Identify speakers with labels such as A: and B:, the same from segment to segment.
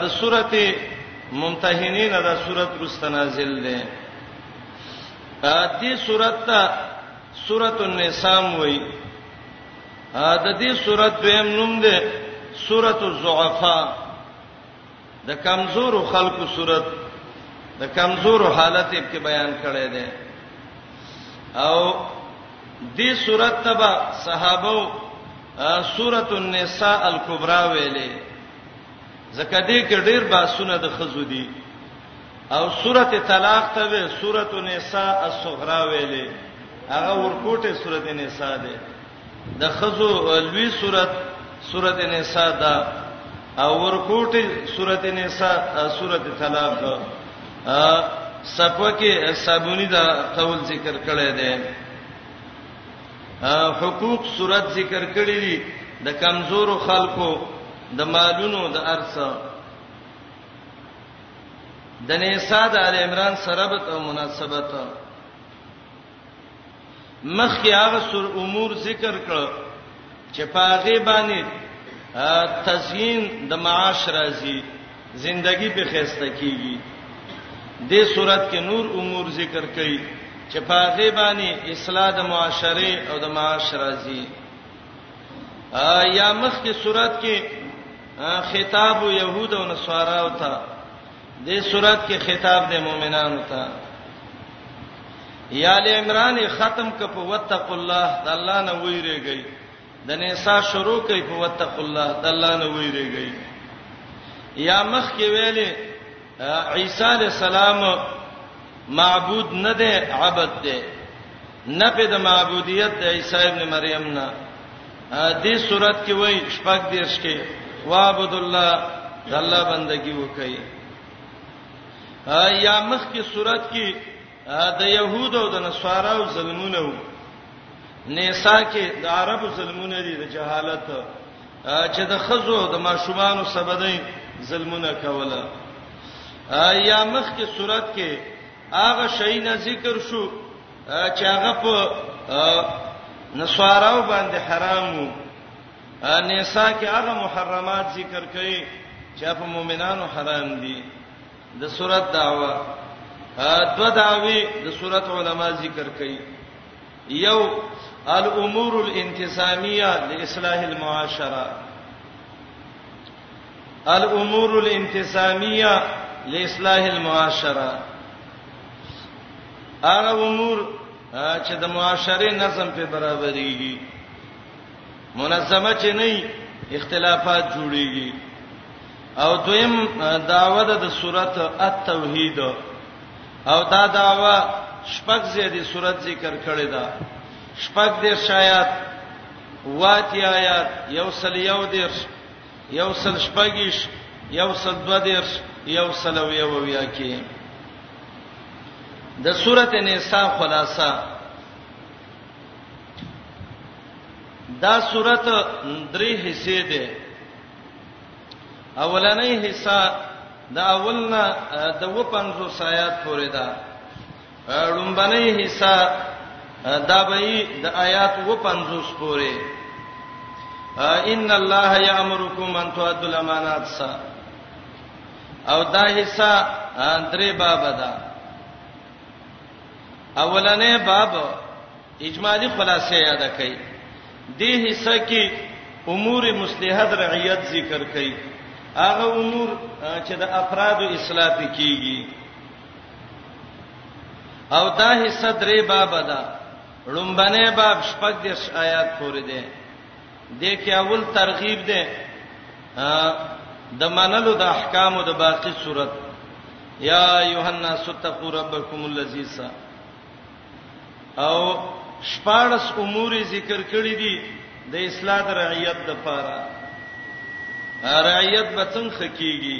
A: د سورته ممتحنین دا سورته مستنازل ده دې سورته ته سورته النساء وایي د دې سورته دویم نوم ده سورته الضعفاء د کمزورو خلکو سورته د کمزورو حالت په بیان کړي ده او دې سورته تبع صحابه سورۃ النساء الکبرى ویلې زکه دې کې ډېر باسونه د خزو دي او سورۃ طلاق ته وې سورۃ النساء الصغرى ویلې هغه ورکوټه سورۃ النساء ده د خزو لوی سورۃ سورۃ النساء ده او ورکوټه سورۃ النساء سورۃ طلاق ده سپکه سبونی دا قول ذکر کړی دی حقوق صورت ذکر کړی دي د کمزورو خلکو د مالونو د ارث د نساء د ال عمران سربت او مناسبت مخکې هغه سر امور ذکر کړ چې پاغه باندې تزیین د معاش راځي زندگی په خسته کیږي دې صورت کې نور امور ذکر کړي چې په هغه باندې اصلاح د معاشره او د معاش راځي یا مخ کې صورت کې خطاب يهود او نصارا او ته دې صورت کې خطاب د مؤمنانو ته یا ال عمران ختم ک په وتق الله د الله نه ویریږي د نساء شروع کوي په وتق الله د الله نه ویریږي یا مخ کې ویلې عیسی علی السلام معبود نه دی عبادت دی نه په د معبودیت د عیسی ابن مریم نه دې صورت کې وای شپږ دیرش کې وعبد الله د الله بندگی وکړي یا مخ کې صورت کې د يهودو او د نصاراو ظلمونه وو نساء کې د عربو ظلمونه دي د جهالت چې د خزو د ماشومان سبدای ظلمونه کوله یا مخ کې صورت کې هغه شی نه ذکر شو چې هغه په نصاراو باندې حرامو نساء کې هغه محرمات ذکر کړي چې په مؤمنانو حرام دي د سورۃ دعوا دو دعوی د سورۃ علما ذکر کړي یو الامور الانتظامیه لاصلاح المعاشره الامور الانتظامیه لاصلاح المعاشره هغه امور چې د معاشره نظم په برابرېږي منظمه چې نه اختلافات جوړيږي او دویم داوا ده د سورته التوحید او دا داوا شپږ زیاتې سورته ذکر کړې ده شپږ د شایات واتی آیات یو سل یو دیرش یو سل شپږیش یو سل دو دیرش یو سل او یو ویا کې د سورته نساء خلاصہ دا سورته درې حصے ده اولنې حصہ د اولنا د و 50 آیات پورې ده لومبنې حصہ دا به د آیات و 50 پورې ان الله یامرکم ان تؤدوا الامانات سا او دا حصہ درې باب ده اولنې باب اجمالی خلاصه یاد کړئ دې حصہ کې امور مصلحت رعیت ذکر کړي هغه امور چې د افراد اصلاح کیږي او دا حصہ درې باب ده لومبنه باب شپږ د آیات پورې ده د کې اول ترغیب ده د منلو د احکامو د باقی صورت یا یوحنا ستقوا ربکم الذی سا او شپارس امور ذکر کړی دي د اصلاح د رعیت د پاره رعیت به څنګه خکېږي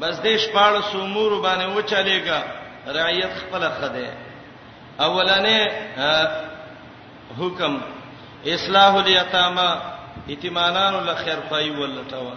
A: بس دې شپارس امور باندې و چلےګا رعیت خپل خده اولنې حکم اصلاح الیتاما یتیمانانو لخر پای ولټوا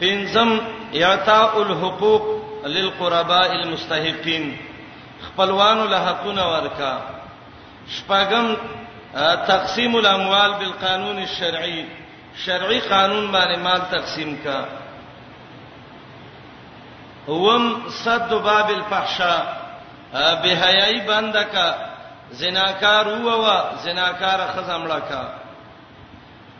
A: پنځم اعطاء الحقوق للقرباء المستحقين خپلوانو له حقونه ورکا شپږم تقسیم الاموال بالقانون الشرعي شرعي قانون باندې مال تقسیم کا وم صد باب الفحشاء بهایي بندکا زناکار ووا زناکار خزمړه کا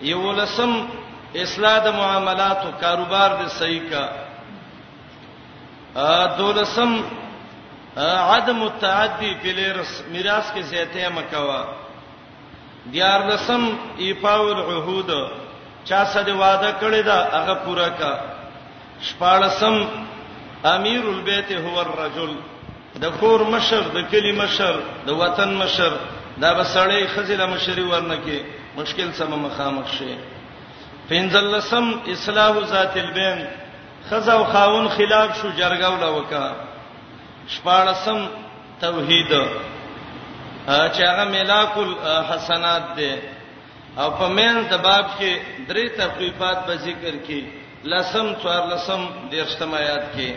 A: یولسم اصلاح د معاملاتو کاروبار دې صحیح کا دولسم عدم التعدی فی الارث میراث کې زیاته مکوا دیار لسم ایفاء العهود چا سره وعده کړی دا هغه پورا کا شپاړسم امیر البیت هو الرجل د کور مشر د کلی مشر د وطن مشر دا به سړی خزله مشری ورنه کې مشکل سم مخامخ شي پنځلسم اصلاح ذات البین خزا او خاون خلاف شو جرګه ولا وکا شپاړسم توحید چې هغه ملاک الحسنات دی او په مین د باب کې درې تخفیفات به ذکر کړي لسم څوار لسم دیرشتم آیات کې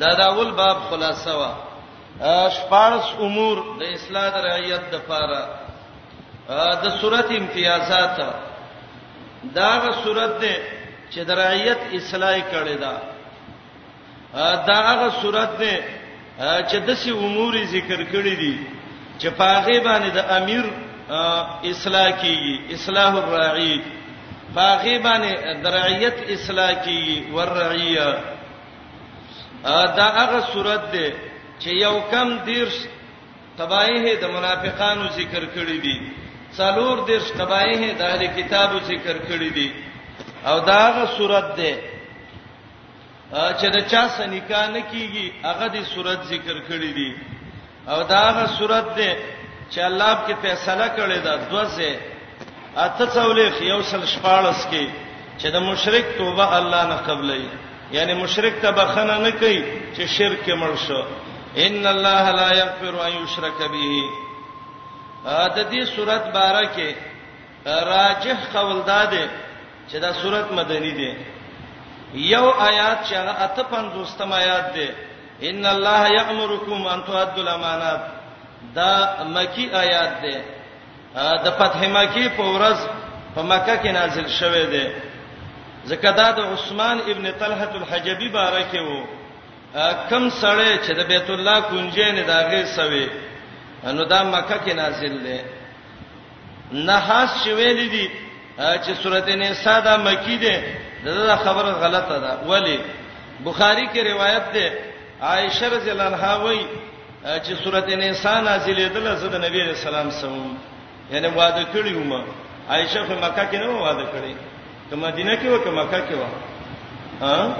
A: دا دا اول باب خلاصه وا شپارس امور د اصلاح د رعیت د پاره د صورت امتیازات داغه صورت ده چې د رعیت اصلاح کړي دا دا هغه صورت ده چې د سی امور ذکر کړی دي چې پاغه باندې د امیر اصلاح کیږي اصلاح الرعی پاغه باندې درعیت اصلاح کیږي ورعیه دا هغه صورت ده چې یو کم دیرش تبایه د منافقانو ذکر کړی دي څلور دیرش تبایه د اهل کتابو ذکر کړی دي او دا هغه صورت ده چې د چا سره نکاح نه کیږي هغه د صورت ذکر کړی دی او دا هغه صورت دی چې الله په فیصله کړی دا دوزه اته څولې یو سل شپارس کې چې د مشرک توبه الله نه قبلې یعنی مشرک ته بخنه نه کوي چې شرک مړ شو ان الله لا یغفر ان یشرک به د دې صورت بارکه راجح قول دا دی چې دا سورته مدني ده یو آیات چې هغه اته پنځوستم آیات ده ان الله یامرکم ان تؤدوا الامانات دا مکی آیات ده د فتح مکی په ورځ په مکه کې نازل شوه ده ځکه دا د عثمان ابن طلحه الحجبی بارکه وو کم سړی چې د بیت الله کونجې نه داغه سوي نو دا مکه کې نازل ده نحاس چې ویل دي چې سورته نساء دا مکی ده دا خبره غلطه ده ولی بخاری کې روایت ده عائشه رضی الله عنها وایي چې سورته نساء نازلې ده زه د نبی رسول الله سم یعنی واده کړی ومه عائشه په مکه کې نه واده کړی ته مدینه کې و که مکه کې و ها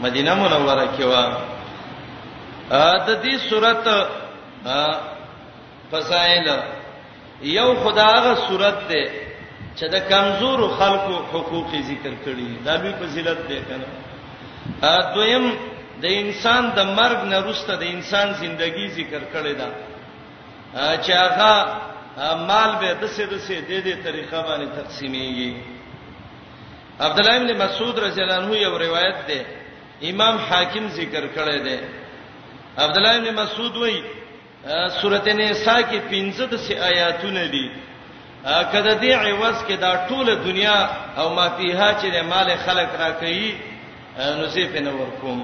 A: مدینه منوره کې و د دې سورته فضائل یو خدا هغه صورت ده چې د کمزور خلکو حقوق ذکر کړي دا لوی فضیلت ده کنه دویم د انسان د مرګ نه وروسته د انسان ژوندۍ ذکر کړي ده چې هغه مال به د څه د څه د دې طریقه باندې تقسیمېږي عبد الله ابن مسعود رضی الله عنه یو روایت ده امام حاکم ذکر کړی دی عبد الله ابن مسعود وایي سورته نساء کې 15 د سي آیاتونه دي کله دې عوض کې دا ټوله دنیا او ما فيها چې د مال خلق را کوي نو سي په نور کوم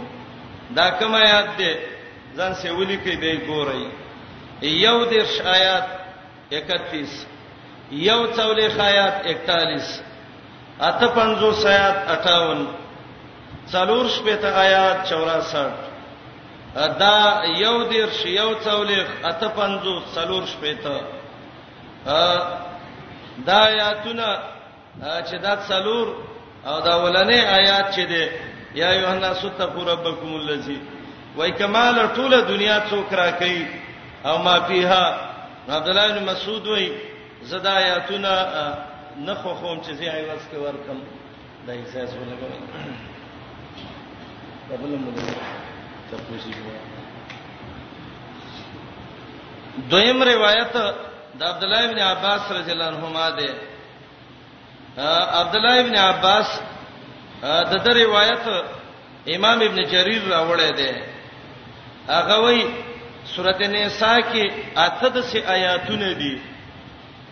A: دا کوم آیات دې ځان سي ولي کې به ګورئ یو د آیات 31 یو څولې خیات 41 اته پنځو سیات 58 څلور شپه ته آیات 64 دا یو دیر شی یو څولې اته پنځو څلور شپې ته دا آیاتونه چې دا څلور او دا ولنې آیات چې دی یا ایه الناس تقوا ربکم الذی وای کمال ټوله دنیا څوک را کوي او ما فیها عبد الله بن مسعود وای زدا آیاتونه نه خو خوم چې زی ایواز کې ورکم دا احساس ولګوي په بل مو ته پوښتنه دویم روایت د عبد الله بن عباس رضی الله عنهما ده عبد الله ابن عباس د د روایت امام ابن جرير راوړی دی هغه وی سورته نساء کې اته د سي آیاتونه دي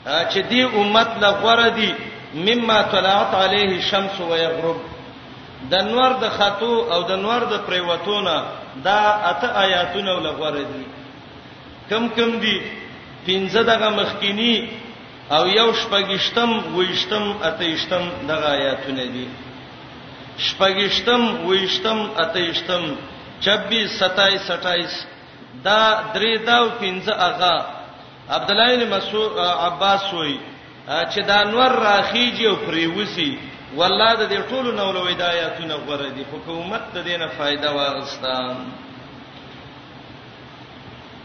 A: چې دی امت لا غره دي مما طلعت عليه الشمس ويغرب د نور د خطو او د نور د پریوتونه دا اته آیاتونه ولغوره دي کم کم دي پنځه دغه مخکینی او یو شپږشتم ویشتم اتهشتم دغه آیاتونه دي شپږشتم ویشتم اتهشتم 26 27 28 دا درې دا او پنځه هغه عبد الله بن مسعود عباس وای چې دا نور راخیږي او پریوسی والله د دې ټولو نو له ودایاتونه غوړه دي حکومت د دې نه فائدہ واغستا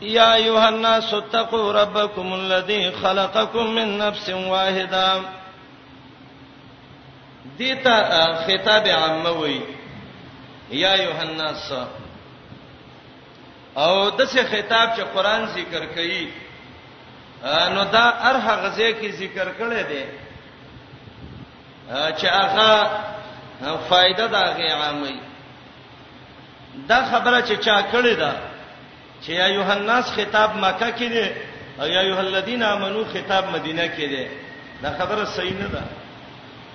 A: یا ایها الناس اتقوا ربکم الذی خلقکم من نفس واحده دیتا خطاب عامه وی یا ایها الناس او دسه خطاب چې قران ذکر کوي نو دا ارح غزه کې ذکر کړي دي چې هغه فائدہ دا غي عامي دا خبره چې چا کړې ده چې یا یوهناس خطاب مکه کې دی او یا ایه الذین آمنو خطاب مدینه کې دی دا خبره صحیح نه ده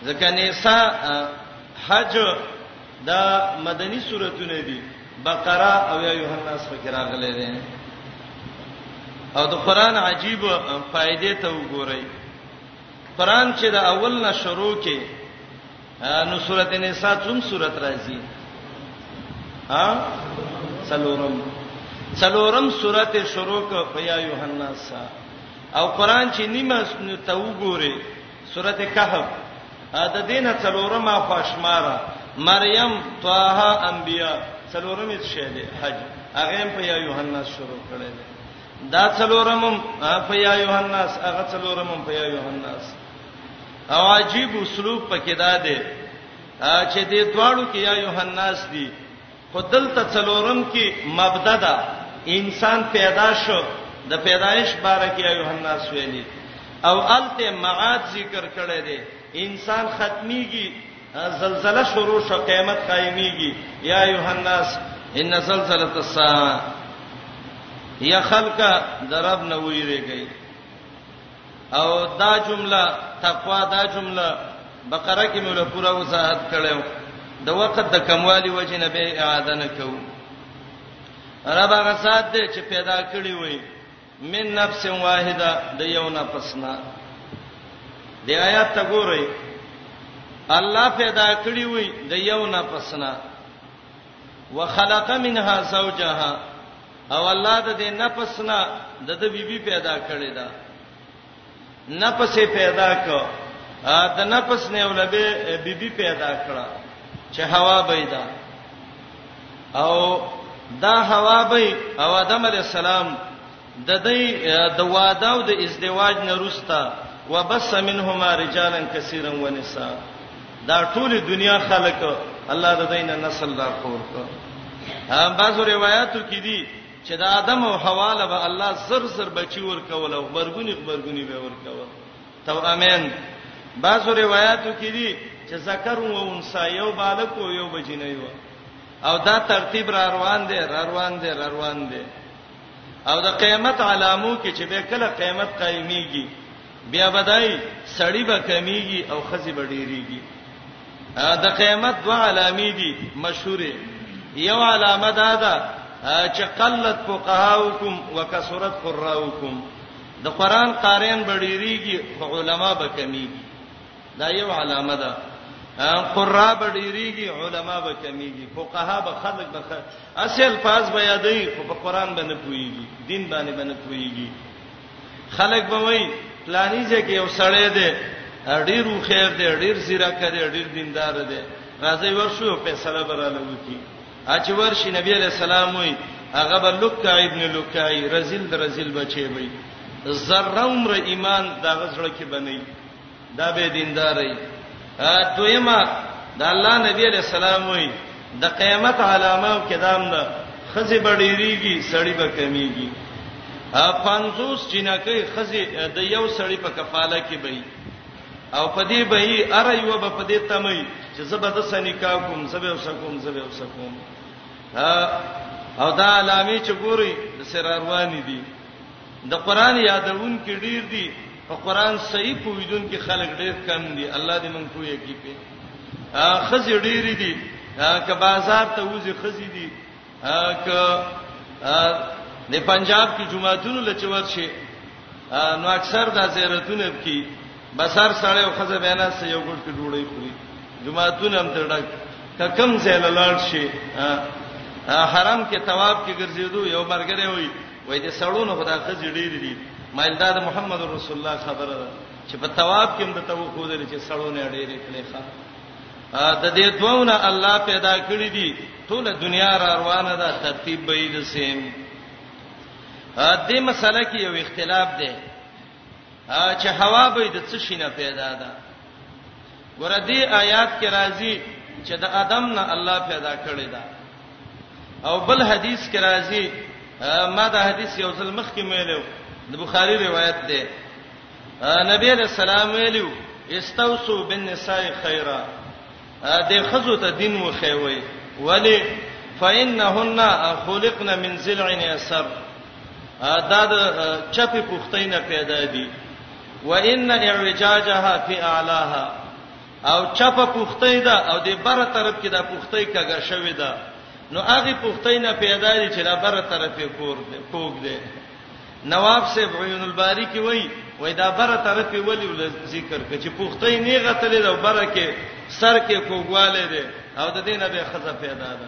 A: ځکه نساء حج دا مدنی سوراتونه دي بقره او یا ایه الناس فکر راغلي دي او د قران عجیب فائدې ته وګورئ قران چې د اول نه شروع کې نو سورته نساء څوم سورته راځي ها څلورم څلورم سورته شروع ک پیا یوحنا سا او قران چې نیمه نو ته وګوره سورته کهف د دینه څلورم خوشماره مریم طه انبیا څلورم یې شه دی حج هغه په یا یوحنا شروع کړی دا څلورم په یا یوحنا هغه څلورم په یا یوحنا او عجیب اسلوب پکې دا دی چې دې دواړو کې یا یوهناس دی خو دلته څلورم کې مبدا ده انسان پیدا شو د پیدایش باره کې یا یوهناس ویلي او الته معاد ذکر کړی دی انسان ختميږي زلزلہ شروع شو قیامت قائميږي یا یوهناس ان زلزلۃ الساعه یا خلق درب نه ویریږي او دا جمله تقوا دا جمله بقره کې مولا پورا وضاحت کړو د وخت د کموالی وجه نه به اعاده نه کوو رب هغه سات دې چې پیدا کړی وي من نفس واحده د یو نفس نه د آیات ته ګورئ الله پیدا کړی وي د یو نفس نه وخلق منها زوجها او الله د دې نفس نه د د بیبي پیدا کړی دا نفس پیدا کړ د نفس نه ولبه بیبي پیدا کړه چې هوا بيدا او دا هوا به او آدم علی السلام د دې د واده او د ازدواج نه روستا وبس منهما رجالا کثیرا ونساء دا ټول دنیا خلق الله د دین نسل را خور کو هم بعضو روایتو کې دي چې د آدم او حوا له به الله زر زر بچی ور کول او برګونی برګونی به ور کول تو امین بعضو روایتو کې دي چې ذکر او انثى یو بالک او یو بجینه یو او دا ترتیب را روان دي را روان دي را روان دي او د قیامت علامو کې چې به کله قیامت قایميږي بیا بدای سړی به کمیږي او خزي به ډیریږي د قیامت دوه علامې دي مشهوره یو علامه دا ده چې قلت فقهاؤکم وکثرت قراؤکم د قران قارین به ډیریږي او علما به کمیږي دا یو علامه ده قرا به ډیریږي علما به کمیږي فقها به خلق به اصل فاز به یادې په قران باندې پويږي دین باندې باندې پويږي خلک به وای پلاني ځای کې یو سړی دی ډیر خیر دی ډیر زیرک دی ډیر دیندار دی راځي ورشو فیصله براله وکي اچ ورشي نبی علی السلام وي هغه به لوکا ابن لوکای رزل در رزل بچي وي زرعمر ایمان دا غزړه کې بنئ دا به دینداري دویمه د الله نبی علیہ السلام وی د قیامت علامه او کدام ده خزي بډیریږي سړی به کمیږي ا 50 جنکه خزي د یو سړی په کفاله کې بې او پدې بې ار یو به پدې تمي چې زبردست نکاح کوم زبې وسکوم زبې وسکوم او دا علامه چې ګوري د سرارواني دي د قران یادون کې ډیر دي په قران صحیح پویدون کې خلک ډیر کم دي الله دې مونږ پوهه کې په خزي ډیر دي که بازار ته وځي خزي دي که د پنجاب کې جمعهتون لچور شي نو اکثر د زیارتونه کې بسر سړی او خزه بینا سه یو ګډ کې ډوړې خوري جمعهتون هم تر ډک ککم زیل لاړ شي حرام کې ثواب کې ګرځېدو یو مرګره وي وای د سړونو خدا خځې ډېر دي مایل دا د محمد رسول الله خبره ده چې په تواب کې هم د تو خو دې چې سړونه ډېر کړي ښا د دې دوونه الله پیدا کړی دي ټول دنیا را روانه ده ترتیب به یې سیم ا دې مسله کې یو اختلاف دی چې هوا به د څه شي نه پیدا ده ګوره دې آیات کې راځي چې د ادم نه الله پیدا کړی دا او بل حدیث کې راځي ما دا حدیث یو ځل مخ کې ویلو د بخاری روایت ده نبی علیہ السلام ویلو استوصو بالنساء خیرا د خزو ته دین وخیوي ولی فإنهن خلقنا من زلع يسر دا د چپی پختینه پیدا دي وان اعوجاجها فی اعلاها او چپه پختۍ ده او د بره طرف کې د پختۍ کګه شوې ده نو هغه پختۍ نه پیدا دي چې د بره طرف یې کور ده کوګ ده نواب صاحب عیون الباری کې وای وای دا بره طرف یې ولی ول ذکر کړي چې پختۍ نه غتلې ده بره کې سر کې کوګواله ده او د دینه به خزه پیدا ده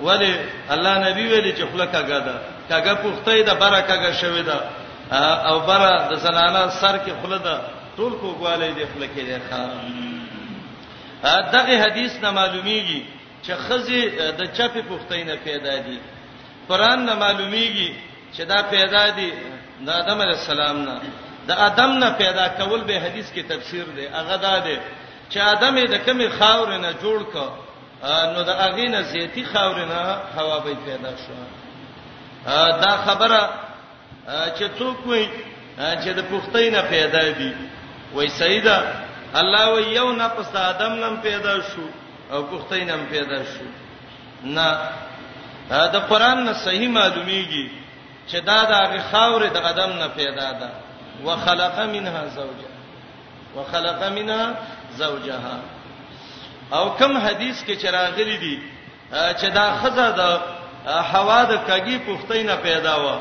A: ولی الله نبی ویلي چې خله کاګه ده کاګه پوښتې ده بره کاګه شوی ده او بره د زنانه سر کې خله ده ټول کوګواله دې خله کې ده دغه حدیث نه معلومیږي چې خزي د چپې پوښتې نه پیدا دي قران نه معلومیږي چې دا پیدا دي د آدم علی السلام نه د آدم نه پیدا کول به حدیث کې تفسیر دی هغه دا دی چې آدم د کمی خاور نه جوړ کړ نو د هغه نه زیاتی خاورې نه هوا به پیدا شو دا خبره چې څوک وي چې د پښتۍ نه پیدا دي وای سیدا الله و یو نه پس ادم نم پیدا شو او پښتۍ نم پیدا شو نه دا قران نه صحیح معلومیږي چې دا د هغه خاورې د ادم نه پیدا ده وخلق منها زوجها وخلق منا زوجها او کوم حدیث کې چراغلی دي چې دا خزه د هوا د کګي پختې نه پیدا و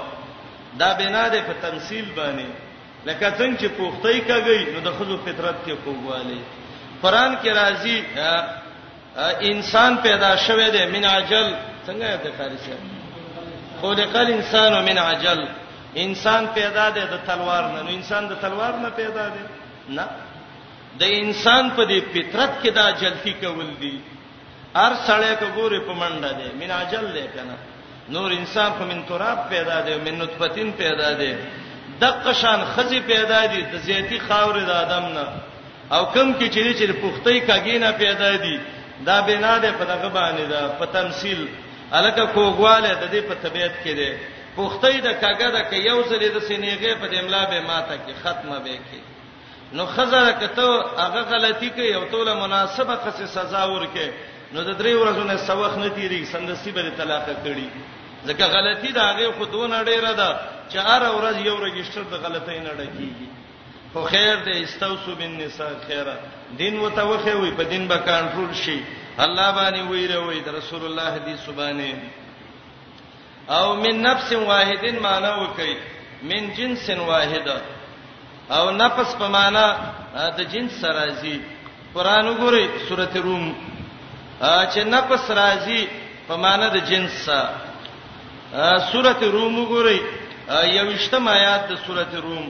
A: دا بنا ده په تمثيل باندې لکه څنګه چې پختې کګي نو د خزو فطرت کې کوواله قران کې راځي انسان پیدا شوه دی من عجل څنګه یې د قاری صاحب خلق الانسان من عجل انسان پیدا دی د تلوار نه نو انسان د تلوار نه پیدا دی نه د انسان په دې فطرت کې دا جلتی کول دي هر سړی کوګوري په منډه دی من عجل دی کنه نور انسان خو من تراب پیدا دی من نطفتین پیدا دی د قشان خزي پیدا دي د زیتی خاور د ادم نه او کوم کې چې چې پختۍ کاګې نه پیدا دي دا بنا ده په دغه باندې ده په تمثيل الکه کوګواله د دې په طبيعت کې ده پختۍ د کاګه ده کې یو ځلې د سینېګه په دملا به ماته کې ختمه به کې نو خزر کته هغه غلطي کوي او توله مناسبه خصه سزا ورکه نو د درې ورځې نه سوخ نه تیری سندسي به طلاق کړي ځکه غلطي دا هغه خودونه ډیره ده چې هر ورځ یو رجستر د غلطۍ نه ډکیږي خو خیر دې استوسو بالنساء خیره دین وته وخه وي په دین به کنټرول شي الله باندې ویره وي د رسول الله حدیث باندې او من نفس واحدن معنا وکي من جنس واحده او نفس په معنا د جنس راځي قران وګورئ سورته روم چې نفس راځي په معنا د جنس سره سورته روم وګورئ یوشتم آیات د سورته روم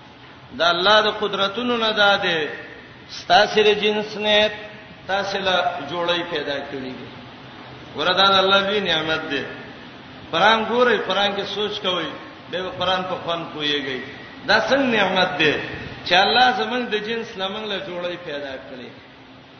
A: د الله د قدرتونو نه ده ده ستاسو له جنس نه تاسو له جوړی پیدا کړی دي وردا د الله لوی نعمت ده قران ګورئ قران کې سوچ کوئ به قران په خوان پويږئ دا څنګه نعمت ده چې الله زمنګ د جنس لمنګ له جوړی پیدا کړی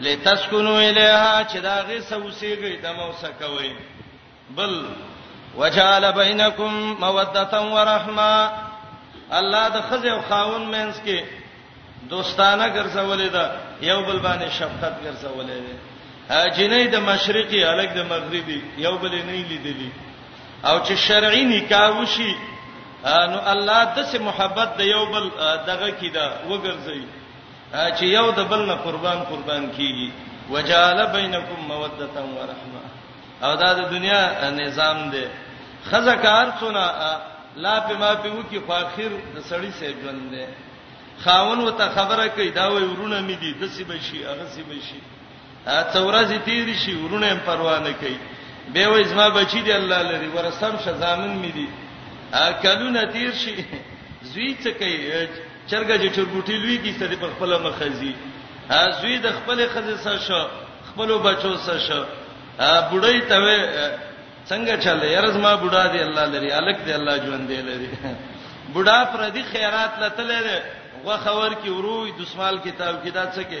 A: لتسكنوا الیها چې دا غي سوسیږي د موسه کوي بل وجعل بینکم موده و رحمه الله د خزه او خاون مینس کې دوستانه ګرځولې ده یو بل باندې شفقت ګرځولې ده جنې د مشرقي الګ د مغربي یو بل نه لیدلی او چې شرعي نکاح وشي نو الله د سه محبت د یو بل دغه کې ده وګرځي چې یو د بل نه قربان قربان کیږي وجعل بینکم موده و رحمه او دا د دنیا نظام دی خزه کار څونه لا په ما په وکی خو اخر د سړی سه ژوند دی خاون وته خبره کوي دا وای ورونه مې دي د سی بشي هغه سی بشي څو ورځې تیر شي ورونه هم پروا نه کوي به وای زما بچی دی الله لري ورسم شزامن می دي کلونه تیر شي زوی څه کوي چرګه چې چرګوټی لوی کی ستې په خپل مخزي زوی د خپل خزې سره شو خپل بچو سره شو بډای ته وې څنګه چلې یارز ما بډا دی الله لري الک دی الله ژوند دی لري بډا پر دې خیرات لته لري غوخور کی وروي دسمال کتاب کې دا څه کې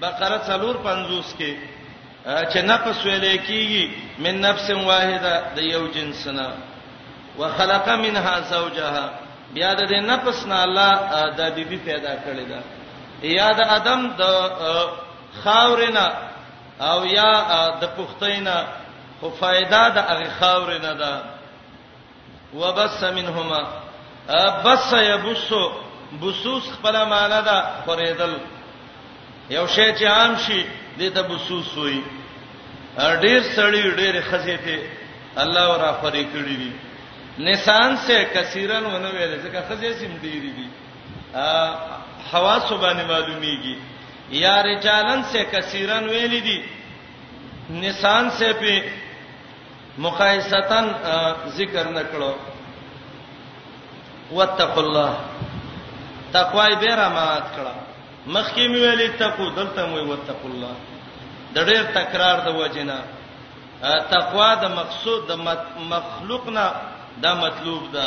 A: بقره 450 کې چې نفس ویل کېږي من نفس واحده د یو جنس نه وخلق منها زوجها بیا د نفس نه الله د بیبي پیدا کړی دا یا د ادم د خاورنا او یا د پختینا خو فائدہ د هغه خاورنا ده وبس منهما بس يبس بسوس خپل معنی ده خریدل یو شی چې عام شي دې ته بسوس وي ډیر سړی ډیر خزه ته الله ورا فرې کړی دي نسان سے کثیرن ونه ویل ځکه خزه سیم ډیری دي حواس باندې معلومیږي یا رجالن سے کثیرن ویل دي نسان سے په مقایستا ذکر نکړو واتقوا الله تقوا به را مات کړه مخکې مې ویلې تقوا دلته مې واتقوا الله د ډېر تکرار د وجنه تقوا د مقصود د مخلوق نه دا مطلوب ده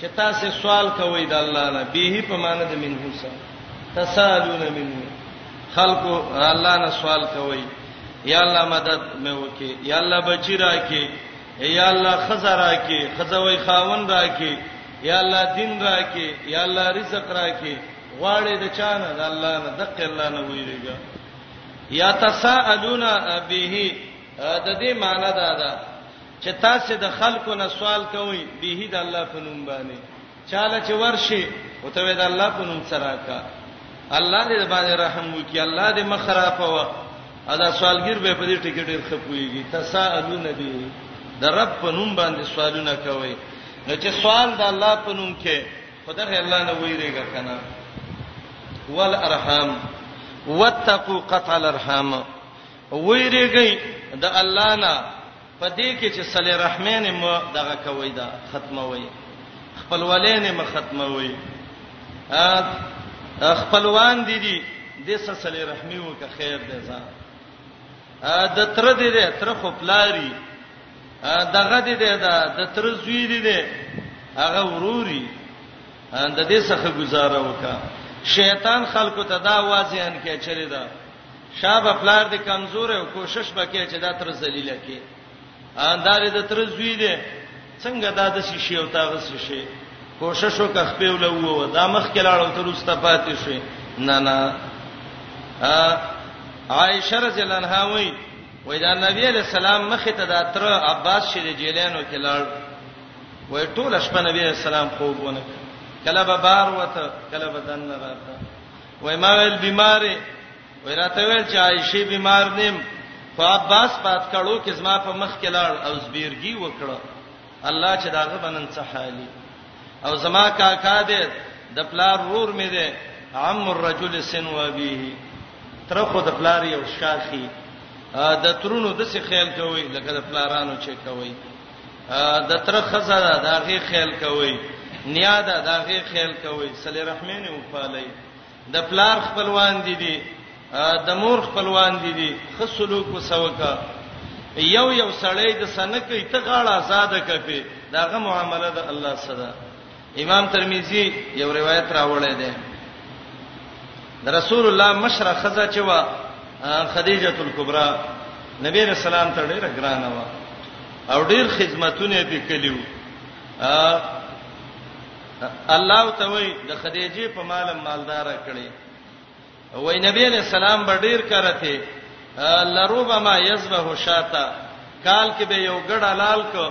A: چې تاسو سوال کوئ د الله نه به په معنی د منه سره تسالون منه خلکو الله نه سوال کوي یا الله مدد مې وکي یا الله بچی راکي یا الله خزر راکي خزوي خاون راکي یا الله دین راکي یا الله رزق راکي غواړي د چانه د الله نه دقه الله نه ویریږي یا تسالون به د دې معنی دا ده چې تاسو د خلکو نه سوال کوئ به د الله په نوم باندې چاله چې ورشي او ته د الله په نوم سره کا الله دې باندې رحم وکي الله دې مخرافه و ادا سوالګر به په دې ټکی ډیر خپويږي تسالون به د رب په نوم باندې سوالونه کوي نو چې سوال د الله په نوم کې خدای الله نه ویریږي کنه والارحام واتقوا قطع الارحام ویریږئ د الله نه په دې کې چې صله رحمین مو دغه کوي دا ختموي خپلولین مو ختموي ا خپلوان دي دي د صله رحمی وکه خیر دی ځان ا د تر دې دې تر خو پلاری دغه دې دې دا د تر زوی دې دې هغه وروري د دې څخه گزاره وکا شیطان خلکو ته دا واځي ان کې چره دا شابه پلار دې کمزور او کوشش وکړي چې دا تر ذلیل کې اندارې د تر زوی دې څنګه دا د شیشې او تاغه شیشې کوشش وکړ خپل له وو دا مخ کې لاړو تر اوسه پاتې شي نه نه عائشه رضی الله عنها وای وای دا نبی علیہ السلام مخ ته دا تر عباس شې جیلانو کې لاړ وای ټول شپه نبی علیہ السلام خوب ونه کله به بار وته کله به دن راته وای ما ویل بیمارې وای راته ویل چې عائشه بیمار نیم خو عباس پات کړو کې زما په مخ کې لاړ او زبیرګي وکړه الله چې داغه بنن څه حالي او زما کاکا دې د پلار رور مې دې عم الرجل سن و به تر خو د پلار یو شاخي د ترونو د څه خیال کوي لکه د پلارانو چې کوي د تر خزه دا داغه خیال کوي نیا دا داغه خیال کوي صلی رحمین او فالای د پلار خپلوان دي دي د مور خپلوان دي دي خصلو کو سوکا یو یو سړی د سنکې ته غاړه آزاد کپی داغه معامله د الله صدا امام ترمذی یو روایت راوړی دی رسول الله مشره خزه چې وا خدیجه الکبرى نبی رسول الله ته ډیره ګرانه و او ډیر خدمتونه به کلیو الله تعالی د خدیجه په مال مالدار کړي وای نبی علیہ السلام به ډیر کرته لروبما یذبه شاتا کال کې به یو ګډ حلال کو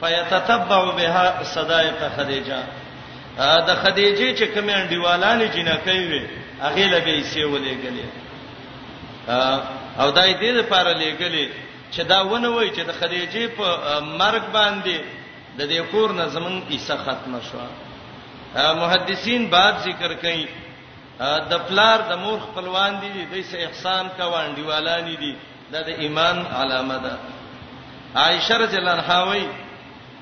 A: فیتتبع بها صدایق خدیجه د خدیجه چې کوم انډیوالانې جنکې وي هغه له به سی ولېګلې او دای دې لپاره لېګلې چې دا ونه وای چې د خدیجه په مرګ باندې د دې کور نه زمون کیسه ختمه شو محدثین بعد ذکر کوي د پلار د مور خپلوان دي دوی سه احسان کوه انډیوالانی دي دا د ایمان علامه ده عائشه رضی الله عنها وای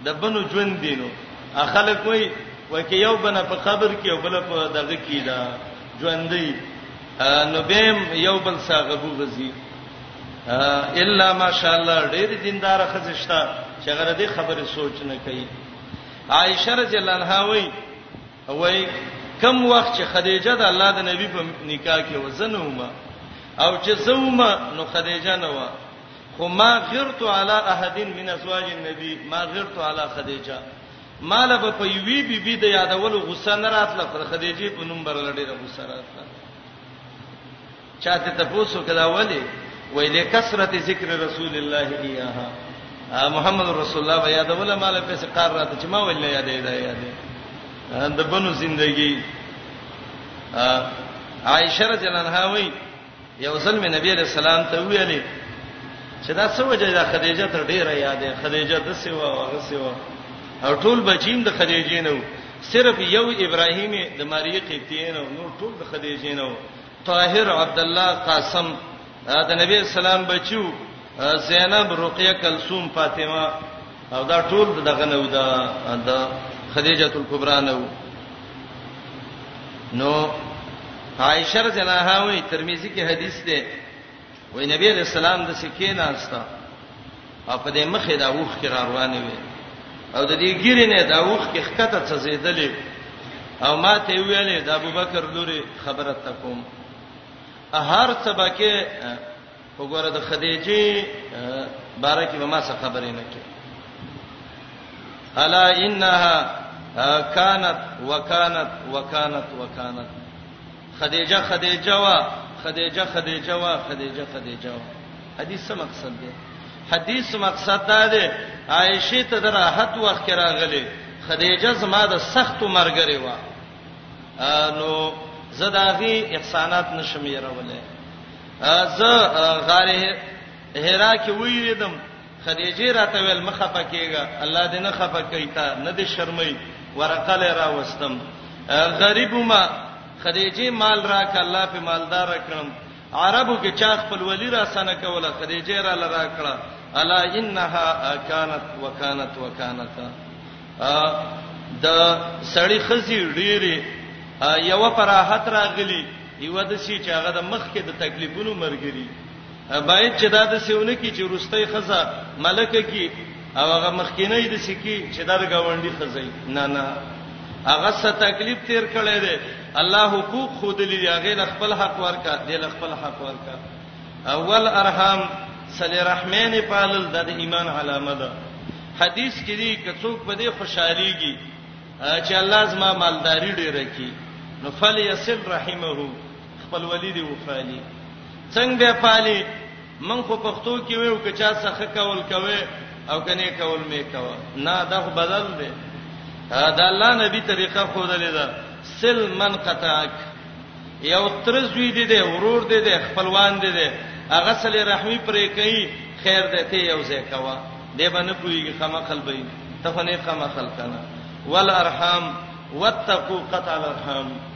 A: د بنو ژوند دینو اخلک وای وکي یو بنه په قبر کې او بل په دغه کې دا ژوند دی نو بهم یو بل ساغبو غزي الا ماشاءالله ډېر دیندار خزشتا چې غره دې خبره سوچ نه کوي عائشه رضی الله عنها وای وای کم وخت چې خدیجه د الله د نبی په نکاح کې وزنه ومه او چې زومه نو خدیجه نه و خو ما غیرت علی احد من ازواج النبی ما غیرت علی خدیجه مال به په یوی بی بی د یادولو غصه نه راتله خدیجه په نوم برلډې غصه راتله چا ته تفوسو کلا ولی وی لکثرت ذکر رسول الله ایاها محمد رسول الله بیا د ولا مال په سقار راته چې ما ول نه یادې دا یادې د بنو زندگی عائشه رضی الله عنها وی یو ځل می نبی رسول الله ته ویلې چې دا څه وجه ده خدیجه تر ډیره یادې خدیجه د سیوا او سیوا او ټول بچیم د خدیجې نه صرف یو ابراهیم د مریخ تین او نور ټول د خدیجې نه طاهر عبدالله قاسم د نبی اسلام بچو زینب رقیه کلثوم فاطمه او دا ټول دغه نو دا د خدیجه الکبرى نو نو عائشه رضی الله عنها وی ترمذی کې حدیث ده وای نبی علیہ السلام د سکه نه استا او په دې مخه دا وښ کې را روانې وي او د دې ګیرې نه دا وښ کې خکته څه زیدلې او ما ته ویلې د ابوبکر لوري خبره تکوم هر څه بکه وګوره د خدیجه باره کې به ما څه خبرې نه کې الا انها كانت وكانت وكانت وكانت خدیجه خدیجه وا خدیجه خدیجه وا خدیجه خدیجه وا حدیث څه مقصد دی حدیث مقصد دا دی عائشه ته دراحت وخت راغله خدیجه زما د سخت مرګره وا نو زداغي احسانات نشم یې راولې زه غاره هرا کې ویریدم خدیجې راته ویل مه خفه کېږه، الله دې نه خفه کوي، ته نه دې شرموي، ورقه له راوستم، غریب وم، خدیجې مال راکړه، الله پرې مالدار کړم، عربو کې چا خپلولي راسنه کوله، خدیجې راله راکړه، الا انها کانت وکانت وکانت د سړی خزي ډېری یو فراحت راغلی یو د سې چې هغه د مخ کې د تکلیفونو مرګري باید چې دا د سیونه کې چې روستۍ خزه ملکه کې او هغه مخکینه د سکی چې دا د گاونډي خزه نه نه هغه څه تکلیف تیر کړي دي الله حقوق خود لري هغه ل خپل حق ورکا دی ل خپل حق ورکا اول ارحام صلی رحمین پالل د ایمان علامه ده حدیث کې دي کڅوک په دې خوشاليږي چې الله زما مالداری ډیره کی نو فل یسل رحمه خپل ولید وفالی څنګه به پالي من خو پښتو کې ویو که چا څخه کول کوي او کنه کول مې کوه نه دا خو بدل دی دا الله نبی طریقه خو دلې ده سل من قطعک یو ترزوی دی دی ورور دی دی خپلوان دی دی هغه سلی رحمی پرې کوي خیر دې ته یو ځای کوا دی باندې پویږي خما خلبې ته خو نه خما خلکنه والارحام واتقوا قطع الارحام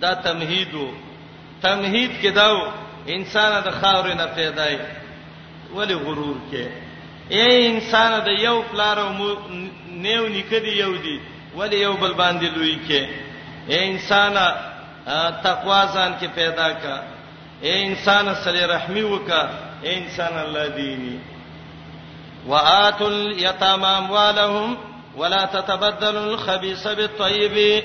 A: دا تمهید وو تمهید کې داو انسان د خاورې نه پیدای ولی غرور کې اے انسان د یو پلار او نیو نکدي یو دی ولی یو بل باندې لوی کې اے انسان تقوا ځان کې پیدا کا اے انسان صلی رحمی وکا اے انسان الله دینی وآتوا اليتامى أموالهم ولا تتبدلوا الخبيث بالطيب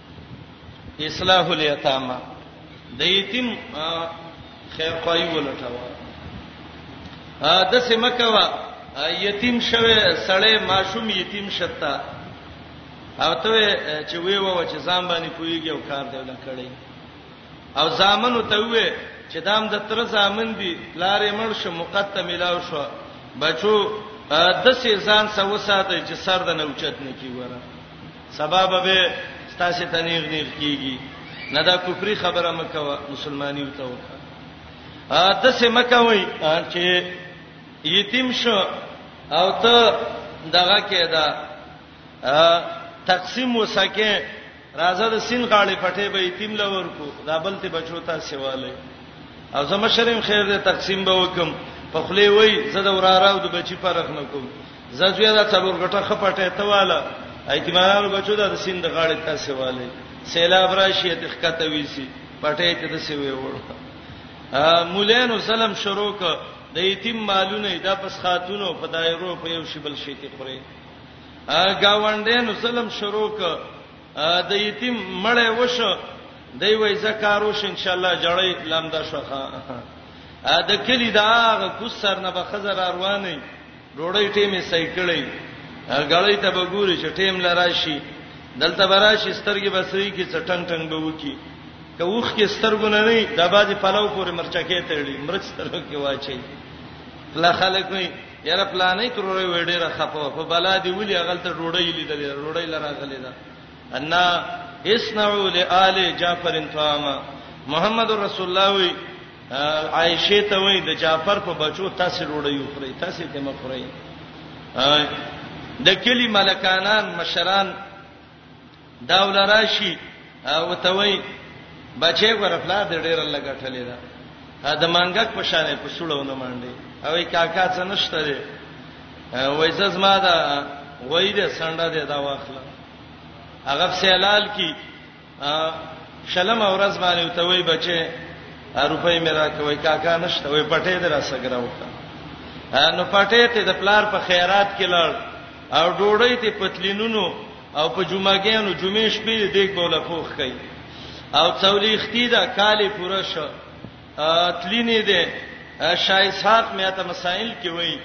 A: اصلاح الیتامه د یتیم خیر خوای ولټاوه د سمکوا یتیم شوه سړی ماشوم یتیم شتا او ته چې وی و چې ځان باندې کویږي او کار دی ولا کړی او زامنو ته وی چې دام د تر زامن دی لارې مړ شو مقدم ملاو شو بچو د سې ځان سوساته چې سر د نه اوچت نه کی وره سبب به ستاسو ته نیغ نیغ کیږي نه دا کفري خبره مکه مسلمانیو ته وکړه ا د سه مکه وای چې یتیم شو او ته دغه کېدا تقسیم وسکه راځه د سین غاړې پټې به یتیم لور کو دا بل ته بچو ته سیواله او زما شرم خیر دې تقسیم به وکم په خلی وای زده وراراو د بچی پرخ نکوم ززوی دا څلور غټه خپټه ته واله ایتمانانو بچو دا د سیند غاړې ته سیواله سیلاب راشي ته ښکته ویسی پټه ته د سیوي وړ مولانو سلام شروع ک د یتیم مالونه د پس خاتونو په دایرو په یو شی بل شي کې خوري گاونډینو سلام شروع ک د یتیم مړې وشو دی وای زکارو ش ان شاء الله جړې لامدا شوخه ا د کلی دا کو سر نه به خزر رواني ډوډۍ ټیم یې صحیح کړی غړی ته به ګوري چې ټیم لراشي دلته براشي سترګې بسري کې څټنګ ټنګ به وکی که وښ کې سترګونه نه د بازي پلو پورې مرچکه تړي مرچ سترګو کې واچي لا خلک نه یاره پلانې ترورې وړې را خپو په بلا دی ولي غلطه ډوډۍ لیدلې ډوډۍ لرا غلې ده ان اسنعوا لآل جعفر طعاما محمد رسول الله وی عائشه ته وای د جعفر په بچو تاسو روړی یو خوري تاسو ته مخوري د کلی ملکانان مشران داول راشي او ته وای بچي ورپلا د ډیر لګټلې ده دا منګک په شان په سړونه مانډي او کاکا څه نشته دی وای زما دا وای د سنډه دی دا واخله هغه سیلال کی شلم اورز باندې ته وای بچي روپۍ مې راکوي کاکا نشته وای پټې درا سګراو نو پټې ته د پلار په خیرات کې لړ او ډوړې ته پتلینونو او په جمعګانو جمعې شپې دې کوله پوخ کړي او څولې ختی دا کالې پوره شو تلینې دې شای صاحب مې ته مسائل کې وای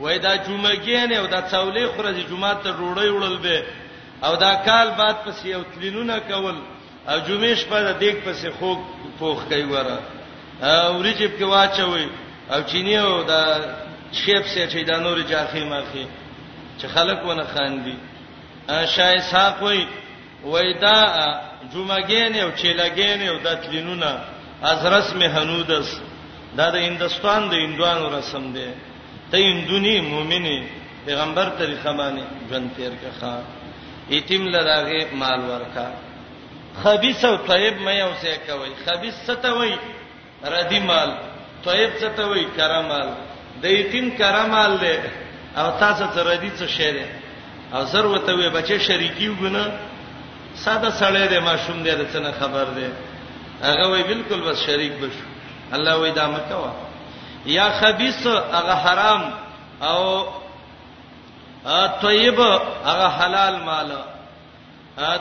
A: وای دا جمعګانې او دا څولې خورځي جمعه ته ډوړې وړل به او دا کال بعد پسې یو تلینونه کول او جمعې شپه د دیګ پسې خوک پوخ کوي وره او ریجب کې واچوي او چینه او دا شیب سه چې دا نور جاخې ماخې چې خلک ونه خاندي شای ساق وای وای دا جمعګین او چیلګین او د تلینونه از رسم هنودس دا د هندستان د هندوانو رسم دی ته هندونی مؤمنی پیغمبر طریقه باندې ژوند تیر کخه یتیم لراغه مال ورکا خبيث او طيب مې او څه کوي خبيث څه ته وای ردی مال طيب څه ته وای کرامال د یتیم کرامال له او تاسو ته ردی څه شی دی او زر وته وي بچي شریکی وګنه ساده سړی دی ماشوم دی رڅنه خبر دی هغه وی بالکل بس شریک بشو الله وې دا مکوا یا خبيث هغه حرام او طیب هغه حلال مال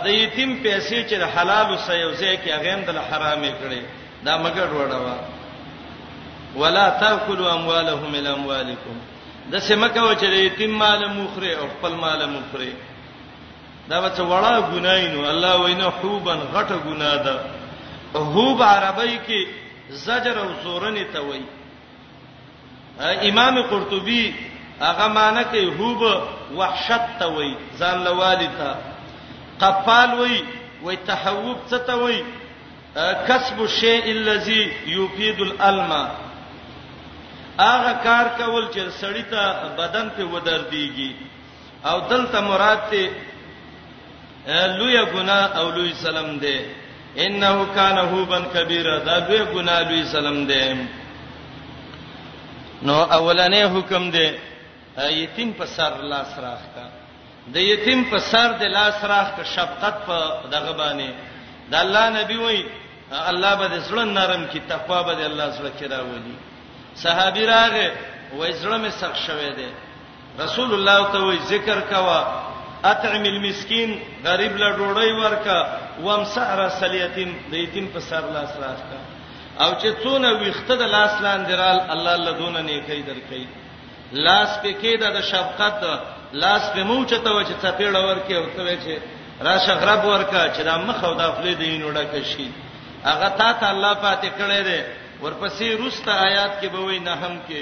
A: د یتیم پیسې چې حلال او سیوزه کې هغه هم د حرامې کړي دا مګر وړوا ولا تاكلوا اموالهم الى اموالكم د سمکه و چې د یتیم مال مخره او خپل مال مخره دا به څه وړه ګناي نو الله وینا حوبن غټه ګنا ده حوب عربی کې زجر او زورنه ته وای امام قرطبي هغه معنی کوي حوب وحشت ته وای ځان لوالي ته قفال وای وای تحوب څه ته وای کسب الشیء الذي يفيد الالم هغه کار کول چې سړی ته بدن په ودرديږي او دلته مراد ته لوی ګنا او لوی سلام دی انه کان هوبن کبیره دا لوی ګنا لوی سلام دی نو اولنې حکم دی یتیم په سر لاس راخ کا د یتیم په سر د لاس راخ کا شفقت په دغه باندې د الله نبی وای الله به زړه نرم کی تقوا به الله زړه کې راولي صحابي راغه وای زړه مې سخت شوه دی رسول الله ته وی ذکر کوا اطعم المسکین غریب له ډوړی ورکا وامسح راس الیتیم د یتیم په سر لاس راخته او چې څونه ویخته د لاس لاندې رال الله له دونه نیکی درکې لاس په کې د شفقت لاس په موچته و چې څپېړه ورکې او ته چې راشه غرب ورکا چې دا مخ او د خپل دین وړه کشي هغه تا ته الله پاتې کړی دی ورپسې روسته آیات کې به وای نه هم کې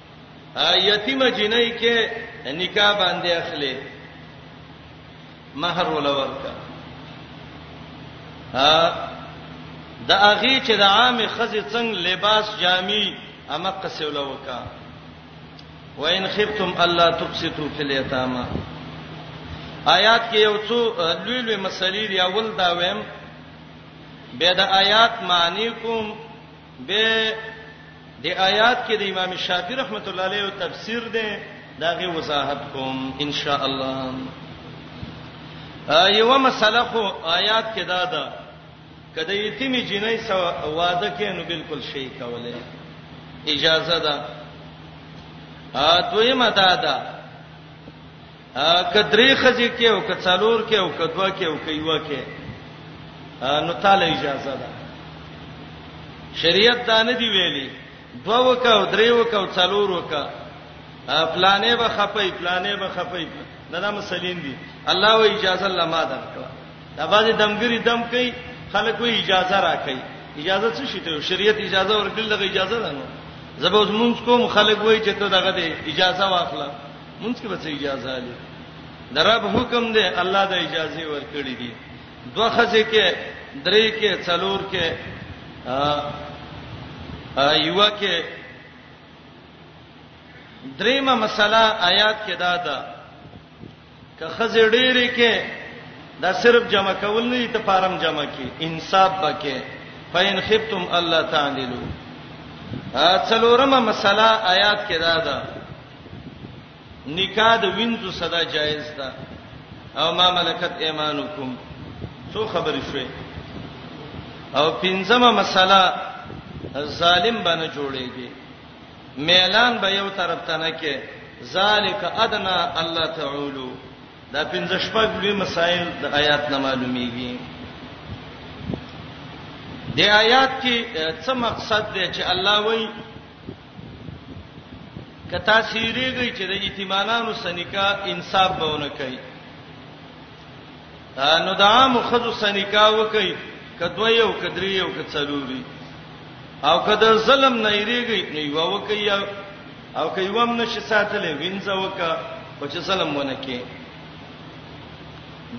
A: یتیمه جنۍ کې نکاح باندې اخلي مہر ولا ورکا ها د اغي چې د عام خزې څنګه لباس جامي اما قصه ولا وکا وان خفتم الله تقسطوا في اليتامى آیات کې یو څو لوی لوی مسلې دی اول دا ویم به د آیات معنی کوم به د آیات کې د امام شافعي رحمت الله علیه تفسیر دی داغه وضاحت کوم ان شاء الله یو مسله خو آیات کې دا ده کله یتیم جنۍ سو واده کې نو بالکل شي کوله اجازه ده ا دویمه دا ده که درې خزې کې او که څلور کې او که دوا کې او که یو کې نو تعالی اجازه ده شریعت دا نه دی ویلي دوا وکا او درې وکا او څلور وکا پلانې به خپې پلانې به خپې دا د مسلین دي الله و اجازه الله ما درکړه دا باندې دمګری دم کوي خلک و اجازه راکړي اجازه څه شي ته شریعت اجازه ورکړل دغه اجازه ده نو زبوز مونږ کوم خلک وای چې ته دغه دی اجازه واخله مونږ کې به څه اجازه لري درب حکم دی الله د اجازه ورکړي دي دوه خزه کې درې کې څلور کې ا یو کې دریمه مسله آیات کې دا ده که خزه ډېرې کې دا صرف جمع کول نه دي ته فارم جمع کې انصاف بکې فین خفتم الله تعالی لو ا څلورمه مسله آیات کې دا ده نکاح د وینځو صدا جایز ده او ما ملکت ایمانکم څو خبرې شوې او پنځمه مسله ظالم باندې جوړيږي میلان به یو طرف ته نه کې ذالک ادنا الله تعالی دا پنځه شپږ لوی مسائل د آیات نه معلومیږي د آیات کې څه مقصد دی چې الله وایي کتا سیریږي چې د یتیمانانو سنیکا انصاف به ونه کوي نو د عام خزو سنیکا وکي کدوې او کدرې او کڅلوري او کده ظلم نه یریږي نو یو وکي او کوي وم نشي ساتلې وینځه وکا او چې ظلم ونه کوي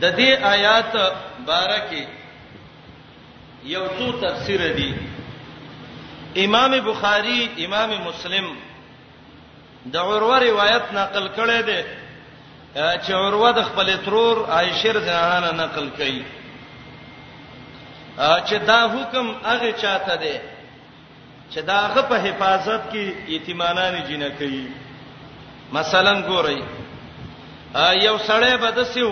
A: د دې آیات بارکه یو څو تفسیر دی امام بخاری امام مسلم د عروه روایت نقل کړی دی چې عروه د خپل ترور عائشه رضی الله عنها نقل کړي چې دا حکم هغه چاته دی چې دا هغه په حفاظت کې یتیمانان جنہ کوي مثلا ګورئ یو سړی بدسیو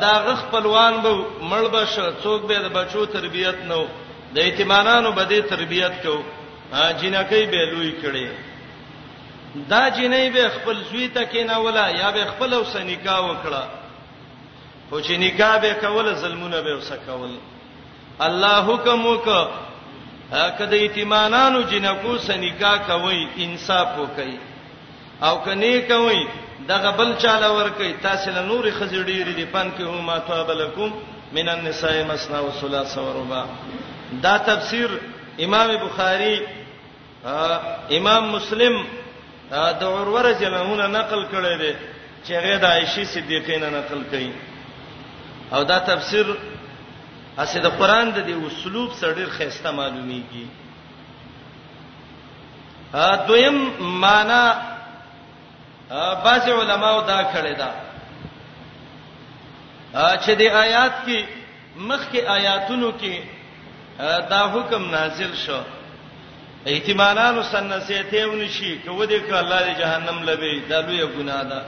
A: دا غ خپلوان به مړ بش څوک به د بچو تربيت نو د یتیمانانو به دې تربيت کو جنکې به لوی کړي دا جنې به خپل زوی ته کینا ولا یا به خپل اوس نکاح وکړه خو چې نکاح به کوله ظلمونه به اوس کول الله حکم وک کده یتیمانانو جنکو سنکاح کوي انصاف وکي او کني کوي دغه بل چاله ور کوي تاسو له نور خزې ډېری دي پن کې هو ما تواب لكم من النساء مثنى وثلاث ورباع دا تفسیر امام بخاری امام مسلم د عروه رضی الله عنه نقل کړی دی چې هغه د عائشه صدیقې نه نقل کړي او دا تفسیر اسې د قران د دې اسلوب سره ډیر خسته معلومیږي دویم معنا بعض علماو دا کړی دا چې د آیات کې مخکې آیاتونو کې دا حکم نازل شو احتمالانو سنسیته ونشي کوو دې ک الله دې جهنم لبي دا لوی ګناه ده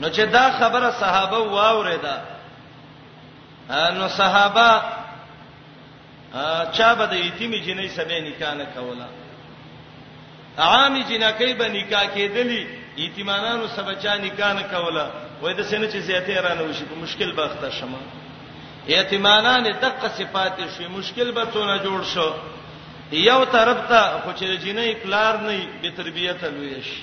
A: نو چې دا خبره صحابه واوریدا نو صحابه چا به د یتیمې جنۍ سبې نکاح نه کوله عامي جنکې به نکاح کېدلې یتیمانانو سبا چا نکاح نه کوله وای د سینې چې زیاتې رانه وشي په مشکل بخته شمه یتیمانان دغه صفات شوي مشکل به څونه جوړ شو یو طرف ته خو چې جنې پلار نه به تربیته لوي شي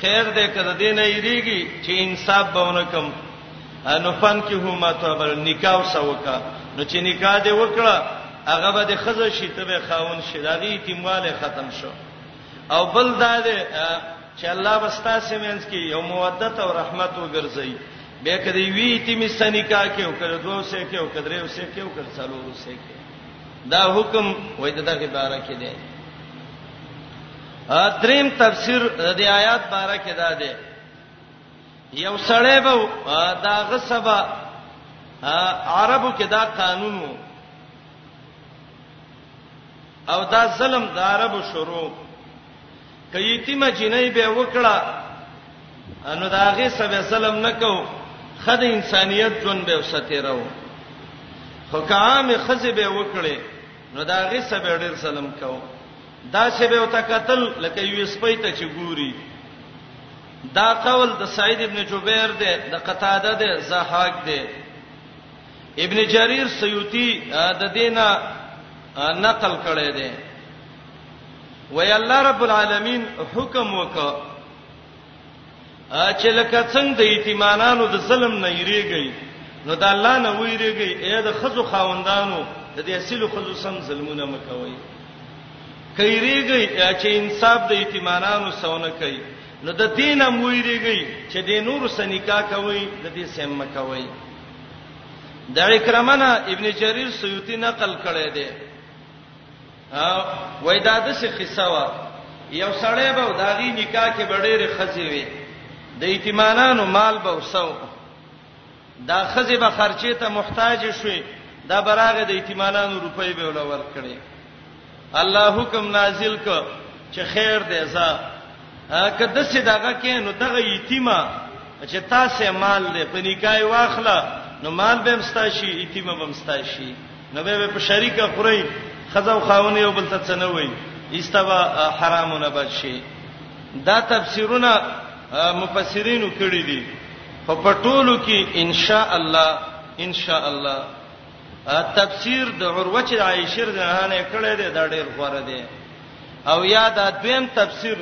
A: خیر دې کده دې نه یریږي چې انصاف به ونکم نو فن کې هم ته بل نکاح وسوکا نو چې نکاح دې وکړه هغه به د خزه شي ته به خاون شي دا دې تیمواله ختم شو او بل دا دې چې الله واستا سیمنس کې یو مودت او رحمت وګرځي به کدی وی تی می سنیکا کې او کړه دوه سه کې او کړه یو سه کې او کړه څلور سه کې دا حکم وای دغه بارکه دی دریم تفسیر د آیات باره کې دا دی یو سړی به دا غصبه عربو کې دا قانون وو او دا ظلم د عربو شروع کایتی مجینې به وکړه انو دا غي سبه ظلم نکو خد انسانيت جون به وسته راو خو کام خزه به وکړي نو دا غي سبه ډیر سلام کو دا سبه او تکتل لکه یو سپی ته چې ګوري دا قول د سعید ابن جبیر دی د قتاده دی زهاق دی ابن جریر سیوطی د دینه نقل کړی دی وی الله رب العالمین حکم وکړ چې لکه څنګه د یتیمانانو د ظلم نه یریږي نو د الله نه ویریږي اې د خزو خاوندانو د دې اصلو خزو سم ظلمونه مکوي کایریږي چې انصاف د یتیمانانو سونه کوي نو د دین هم ویریږي چې د نور سنیکا کوي د دې سم مکوي د اکرمنا ابن جریر سیوطی نقل کړی دی وای دا د څه قصه و یو سړی به د هغې نکاح کې به ډېرې ښځې وي د یتیمانانو مال به وسو دا ښځې به خرچې ته محتاج شوي دا براغه د یتیمانانو روپۍ به ولا ورکړي الله حکم نازل ک چې خیر دې ځا کده سي دغه کې نو دغه یتیمه چې تاسو مال دې په نکای واخله نو مال به مستاشي یتیمه به مستاشي نو به په شریکه خوري خزه او خاونه یو بل ته څه نه وای ایستبا حرامونه بچي دا تفسیرونه مفسرینو کړی دي خو په ټولو کې ان شاء الله ان شاء الله تفسیر د عروه چې عائشه رضی الله عنها کړی دی دا ډیر غوړه دی او یا دا دویم تفسیر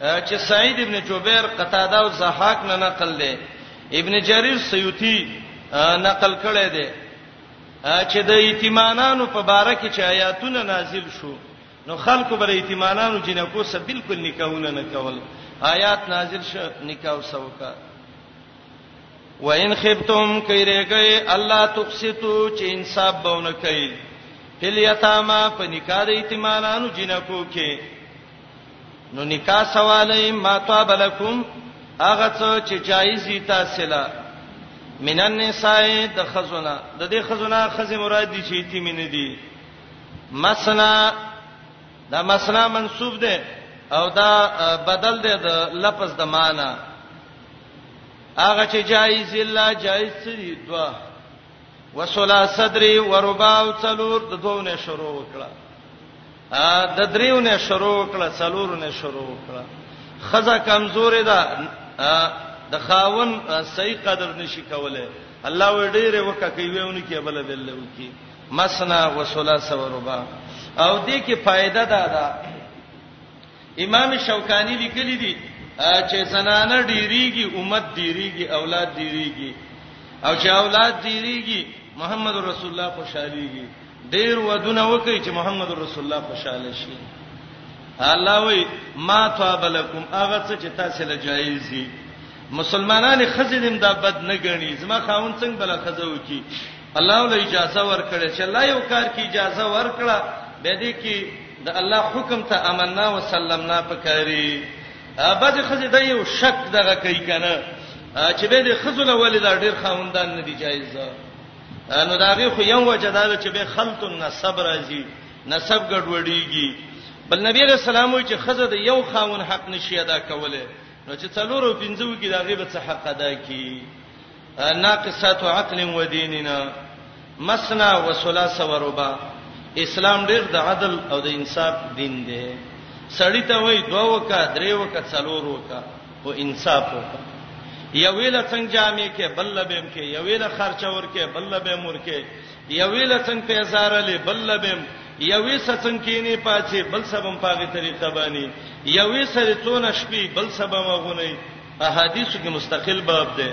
A: چې سعید ابن جبیر قتاده او زحاک نه نقل دی ابن جریر سیوطی نقل کړی دی چې د یتیمانانو په باره کې چې آیاتونه نازل شو نو خلکو بر یتیمانانو جنکو سره بالکل نکاحونه نه کول آیات نازل شو نکاح وسوکا وان خفتم کیرګی الله تقسطو چې انصاف بونه کوي فل یتاما په نکاح د یتیمانانو جنکو کې نو نکاح سوالای ما طاب لكم هغه څه چې جایز دي تاسو له من النساء د خزونه د دې خزونه خزه مراد دي چې یتیم نه دي مسنا دا مسنا منسوب ده او دا بدل ده د لفظ د معنی هغه چې جایز الا جایز دي دوا وسلا صدري وربا او څلور د دوه نه شروع وکړه د دریو نه شروع کړه څلورو نه شروع کړه خزه کمزورې ده د خاون صحیح قدر نشي کوله الله و ډیره وکه کويونه کې بل بل وکي مسنا وسلاس وربا او دې کې فائدہ ده دا امام شوکانی لیکلی دی چې زنانه ډیریږي امت ډیریږي اولاد ډیریږي او چې اولاد ډیریږي محمد رسول الله خوشاليږي ډیر ودونه وکي چې محمد رسول الله خوشاله شي الله وی ما طابلکم هغه څه چې تاسو له جایز دي مسلمانان خزینم دا بد نه غني زما خاون څنګه بل خزه وکي الله له اجازه ورکړي چې الله یو کار کی اجازه ورکړه به دې کې د الله حکم ته امننا وسلمنا پکاري بعضی خزه د یو شک دغه کوي کنه چې به د خزله ولې دا ډیر خاوندان نه دی جایز نو دا غي خو یو وجه دا چې به خلط النسب راځي نسب ګډوډیږي بل نبی رسول الله چې خزه د یو خاون حق نشي ادا کوله نو چې څلور او پنځو کې دا غي به څه حق ادا کی ناقصات عقل و دیننا مسنا و ثلاث و ربع اسلام ډیر د عدل او د انصاف دین دی سړی ته وای دوه وکا درې وکا څلور وکا او انصاف وکړه یوې له څنګه جامې کې بل لبم کې یوې له خرچه ور کې بل لبم ور کې یوې له څنګه پیزارلې بل لبم یوې څنګه کینې پاتې بل سبم پاغه طریقه باندې یوې سره څونه شپې بل سبم غونې احادیثو کې مستقل باب دی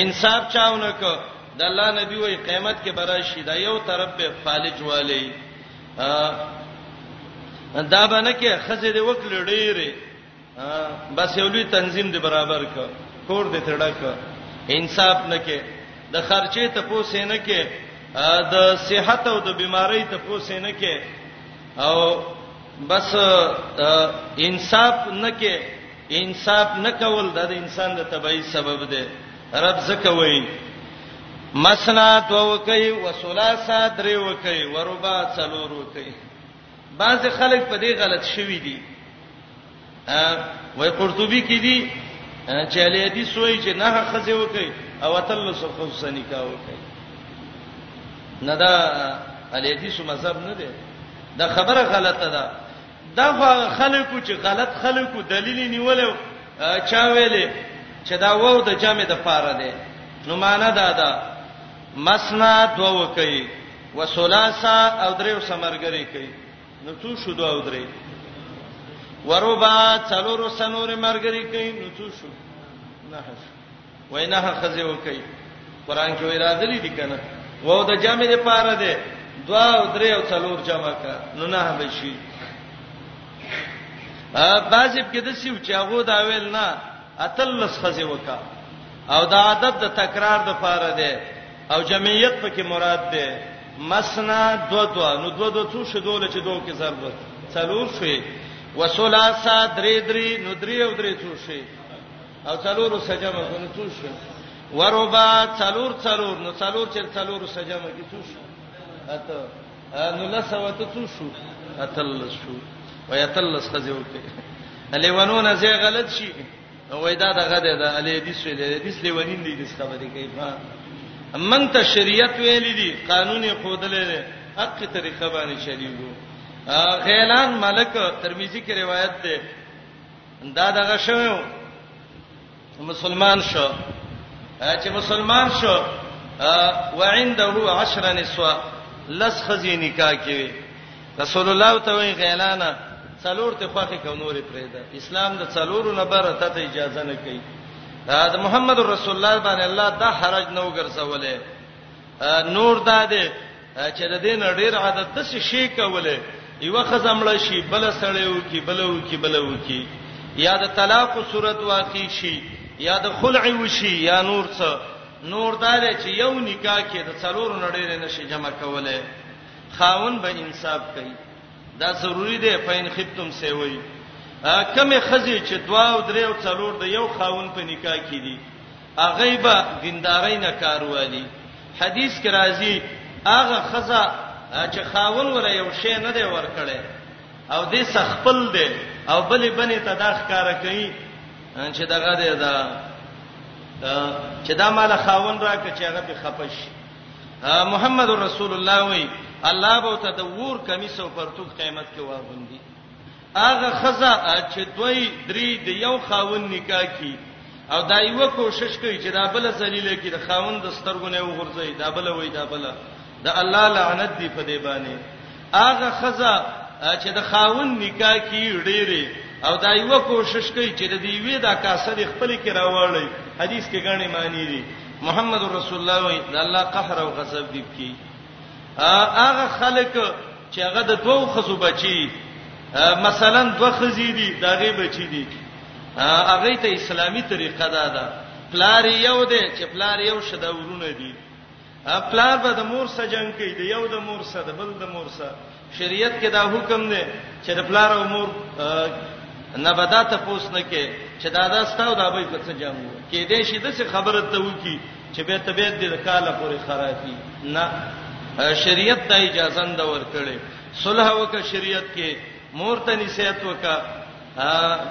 A: انصاف چاونه کو د الله نبی وای قیامت کې براشي دا یو طرف به فالج والی دا باندې کې خزه دې وکړې ډېرې بس یو لوی تنظیم دی برابر ک کور دې تړک انصاف نه کې د خرچې ته پوسې نه کې د صحت او د بیماری ته پوسې نه کې او بس انصاف نه کې انصاف نه کول د انسان د تبعی سبب دی رب زکه وای مسنا تو وکي وسلاسا درې وکي وربا څلور وکي بعض خلک په دې غلط شوی دي وای قرطبي کې دي چې علي حدیث وایي چې نه خزه وکي او تل خصوصا نکاح وکي نه دا علي حدیث مذهب نه دی دا خبره غلطه ده دا خلکو چې غلط خلکو دلیل نیول چا ویلې چې دا وو د جامع د پاره دی نو معنا دا ده مثنی دوه کوي وثلاثه او دریو سمرګری کوي نو څو شو دوه او درې وربا څلور سنور مرګری کوي نو څو شو نه وینا خزه وکي قران کې وی راغلي دي کنه وو د جامع لپاره ده دوا او درې او څلور جمع کا نو نه به شي ا باسب کې د سیو چې هغه دا ویل نه اتلس خزه وکا او دا عدد د تکرار د پاره دی او جمعیت پکې مراد دی مسنا دو دو نو دو دو څو شدول چې دوه کې ضرب څلور شي وسلاسا درې درې نو درې او درې څو شي او څلور سجم نو څو شي وربا څلور څلور نو څلور چې څلور سجم کې څو شي اته نو لسو ته څو شو اتل شو ويتل سخزه وکي الیوانونه زه غلط شي نو وای دا دغه دی دا علی حدیث ویل حدیث لیونین دی د خبرې کوي ها من ته شریعت ویل دي قانون خودل دي حق طریقه باندې چلیږو غیلان ملک ترمذی کې روایت ده دا دغه شوو مسلمان شو چې مسلمان شو وعنده 10 نسوا لس خزینی کا کې رسول الله ته وی غیلانه څلور ته خوخه کو نورې پرېدا اسلام د څلورو نه بره ته اجازه نه کوي دا محمد رسول الله باندې الله دا حرج نه وګرځولې نور دا دې چې د دین ډیر عادت د څه شي کوله یو خزمړ شي بل سړیو کې بلو کې بلو کې یا د طلاق صورت واقع شي یا د خلع وشي یا نور څه نور دا چې یو نکاح کې د څلور نړۍ نه شي جمع کوله خاون به انصاف کوي دا ضروری دی فین خفتم سیوی کمه خزی چې دوا او درې او څلور د یو خاون په نکاح کې دي هغه به دینداري نه کاروالي حدیث کې راځي هغه خزا چې خاون ولا یو شی نه دی ورکړي او دې سخپل دی او بلې بنې ته دا ښکارا کوي چې دغه دی دا چې دا مال خاون راکړي چې هغه په خپش محمد رسول الله وی الله به ته د ور کمیس او پرتوک قیامت کې واغوندي هغه خزه چې دوی درې د یو خاون نکاح کی او دا یو کوشش کوي چې دا بل ذلیل کې د خاون د سترګونه وغورځي دا بل وای دا بل د الله لعنت دی په دې باندې هغه خزه چې د خاون نکاح کی ډېری او دا یو کوشش کوي چې د دې وی دا کاسه د خپل کې راوړی حدیث کې غاڼې معنی دي محمد رسول الله وی د الله قهر او غضب دی کی هغه خلک چې هغه د دوو خزو بچي مثلا دوه خزې دي داغه بچي دي هغه ته اسلامي طریقه ده دا پلار یو دی چې پلار یو شدا ورونه دي پلار به د مور سره جنگ کوي، د یو د مور سره، د بل د مور سره. شریعت کې دا حکم دی چې د پلار او مور نه به دا تپوس نه کې چې دا دا ستاو دا به په څه جنگ وو. کې دې شي د څه خبره ته وکی چې به طبيعت دې د کاله پورې خرابي نه شریعت ته اجازه نه ورکړي صلح وک شریعت کې مور ته نصیحت وکا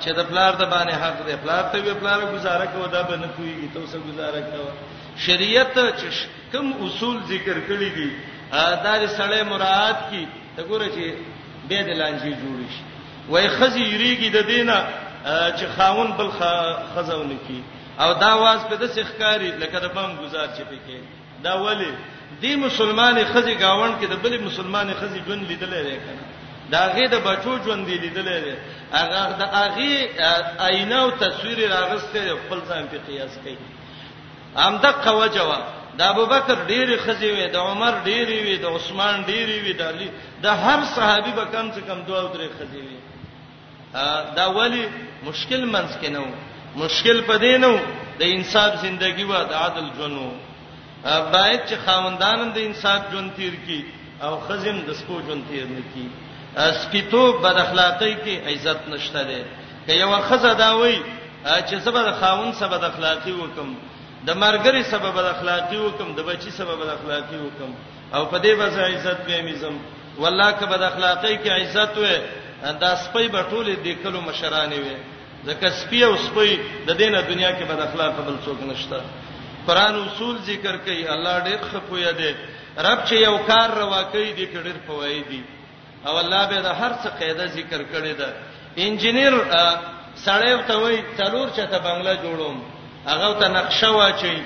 A: چې د پلار د باندې حق دی پلار ته وی پلار گزاره کوو دا به نه کوي ته اوسه گزاره کوو شریعت چې کوم اصول ذکر کړی دي دا د سړی مراعات کی ته ګوره چې به د لانجې جوړ شي وای خزي یریږي د دینه چې خاون بل خزونه کی او دا واز په دسه ښکاری لکه د بم گزار چې پکې دا ولی دی مسلمانې خزي گاوند کې د بلې مسلمانې خزي ژوند لیدلې ده کنه دا غي د بچو ژوند دی لیدلې ده هغه د هغه آینه او تصویر راغسته خپل ځان په قیاس کوي هم د قوجوا د ابوبکر ډېری خزي وي د عمر ډېری وي د عثمان ډېری وي د علي د هر صحابي به کم څه کم دوه درې خزي وي دا ولی مشکل منځ کې نو مشکل پدې نو د انصاف ژوندۍ و د عدل ژوندو باید چې خاوندانم د انصاف ژوند تیر کی او خزم د سپو ژوند تیر نه کی سپیتو بد اخلاقی کې عزت نشته ده که یو خزه دا وای چې سبا د خاوند سبا د اخلاقی وکم د مرګري سبب د اخلاقی وکم د بچی سبب د اخلاقی وکم او په دې بس عزت کې میزم والله که بد اخلاقی کې عزت وې دا سپي بټولې د کلو مشرانې وې ځکه سپي او سپي د دینه دنیا کې بد اخلاق بل څوک نشته قران اصول ذکر کوي الله ډېر خپوی دی رب چې یو کار روا کوي دې کې ډېر فواید دي او الله به د هر څه قاعده ذکر کړی ده انجنیر سړی ته وای څلور چته بنگله جوړوم هغه ته نقشه واچي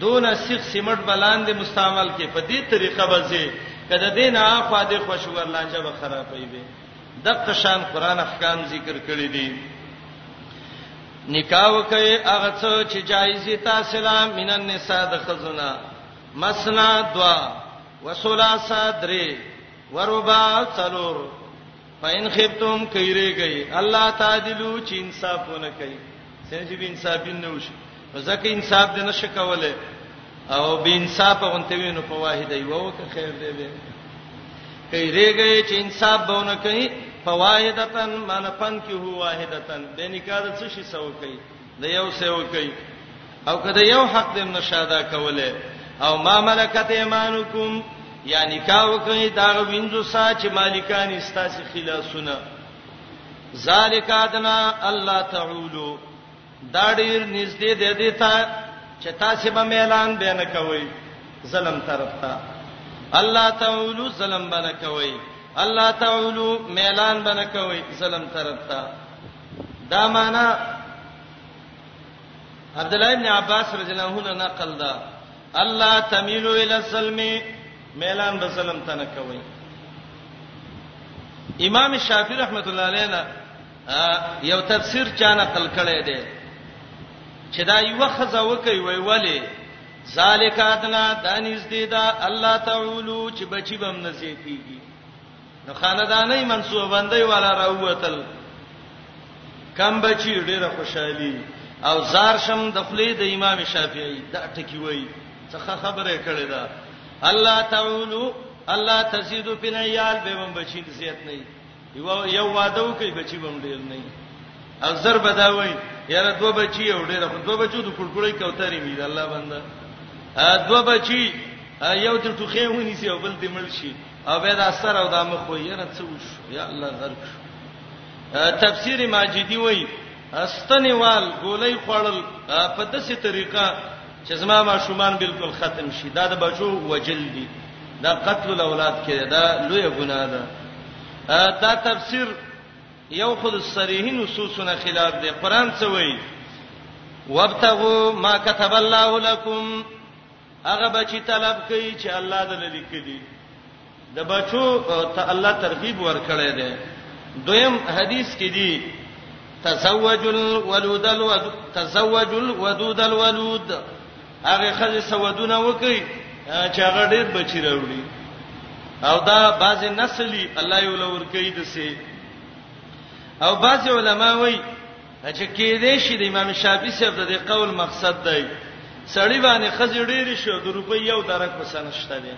A: دونه سیخ سیمټ بلاندې مستعمل کې په دې طریقه بځي کله دین افا د خوشور لانجه به خرابې وي د قشان قران احکام ذکر کړی دي نکاح وکي هغه څه چې جایز دي تاسو لا مین النساء د خزونه مسنا دوا وسلاسا درې وربا څلور فین خفتم کیری گئی الله تعالیو چې انصاف ونه کوي څنګه به انصاف نه وشي ځکه انصاف دې نشه کوله او به انصاف غونته وینو په واحده یو که خیر دی به کیری گئی چې انصاف به ونه کوي فواحدتن معنی پن کې هو واحدتن د نکاح څه شي سو کوي د یو څه وکي او کده یو حق دې نشاده کوله او ما ملکت ایمانکم یا نکاح وکړي دا وینځو سا چې مالکان استاسي خلاصونه ذالک ادنا الله تعالی دا ډیر نږدې دی د تا چې تاسو به اعلان به نه کوي ظلم طرف ته الله تعالی ظلم به نه کوي الله تعالی اعلان به نه کوي ظلم طرف ته دا معنا عبد الله ابن عباس رضی الله عنه نقل دا الله تميل الى السلم ميلان بسلم تنه کوي امام شافعي رحمت الله علیه نه یو تفسیر چا نقل کړی دی چې دا یو خزه وکي وی ولی ذالک ادنا دانیز دی دا الله تعالی چې بچی بم نزیتیږي نو خانداني منسوب باندې والا راووتل کم بچی ډیره خوشحالي او زار شم د خلی د امام شافعي دا ټکی وای څخه خبره کړې ده الله تعالی الله تزيد فی العيال به من بچی زیات نه یو یو واده کوي بچی بم ډیر نه او زر بداوي یاره دوه بچی او ډیر خو دوه بچو د کړکړې کوترې می الله بنده دوه بچی یو د ټوخې ونی سی او بل د مل شي او به دا سره او دا مخ وي یره څه وش یا الله غرق شو تفسیر ماجدی وای استنیوال ګولۍ خړل په داسې طریقه چې زما ما شومان بالکل ختم شي دا د بچو وجل دي دا قتل الاولاد کې دا لوی ګناه ده دا تفسیر یو خود صریح نصوصونه خلاف دی قران څه وایي وابتغوا ما كتب الله لكم هغه بچی طلب کوي چې الله د لری کړي د بچو ته الله ترغیب ورکړی دی دویم حدیث کې دی تزوج الولود الود تزوج الودود الولود هغه خځه سودونه وکي چې هغه ډېر بچی راوړي او دا بعض نسلی الله یو لور کوي دسه او بعض علما وایي چې کې دې شي د امام شافعي صاحب د قول مقصد دی سړی باندې خزې ډېر شو د روپۍ یو درک وسنشته دی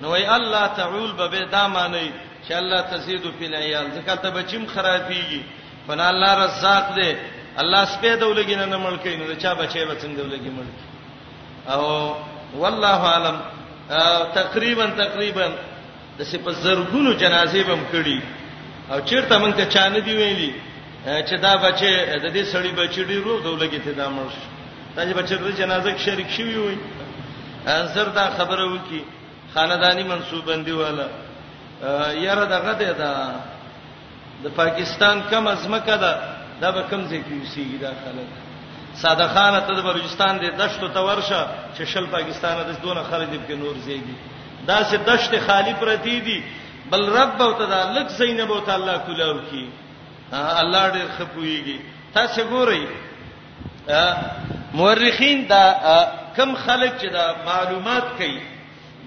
A: نو ای الله تعول به به دا معنی چې الله تزيد فی العيال ځکه ته بچیم خرابېږي فنا الله رزاق دی الله سپې دولګین نه ملکې نو چا بچي به څنګه دولګي ملک او والله عالم تقریبا تقریبا د سه په زرګونو جنازې بم کړي او چیرته مونږ ته چا نه دی ویلي چې دا بچي د دې سړی بچی ډیر روغ دی ولګي ته دا مړ شو دا چې بچی د جنازې کې شریک شوی وي انصر دا خبره وکي خاندانی منسوبندی والا یاره دغه ده دا د پاکستان کم ازمکه ده دا به کم ځای کې وسیږي دا خلک ساده خان ته د بلوچستان د دشتو ته ورشه چې شل پاکستان د دونه خلک په نور زیږي دا سه دشت خالی پرتی دي بل رب او تعالی لک زینب او تعالی کولاو کی الله ډېر خپويږي تاسو ګورئ مورخین دا کم خلک چې دا معلومات کوي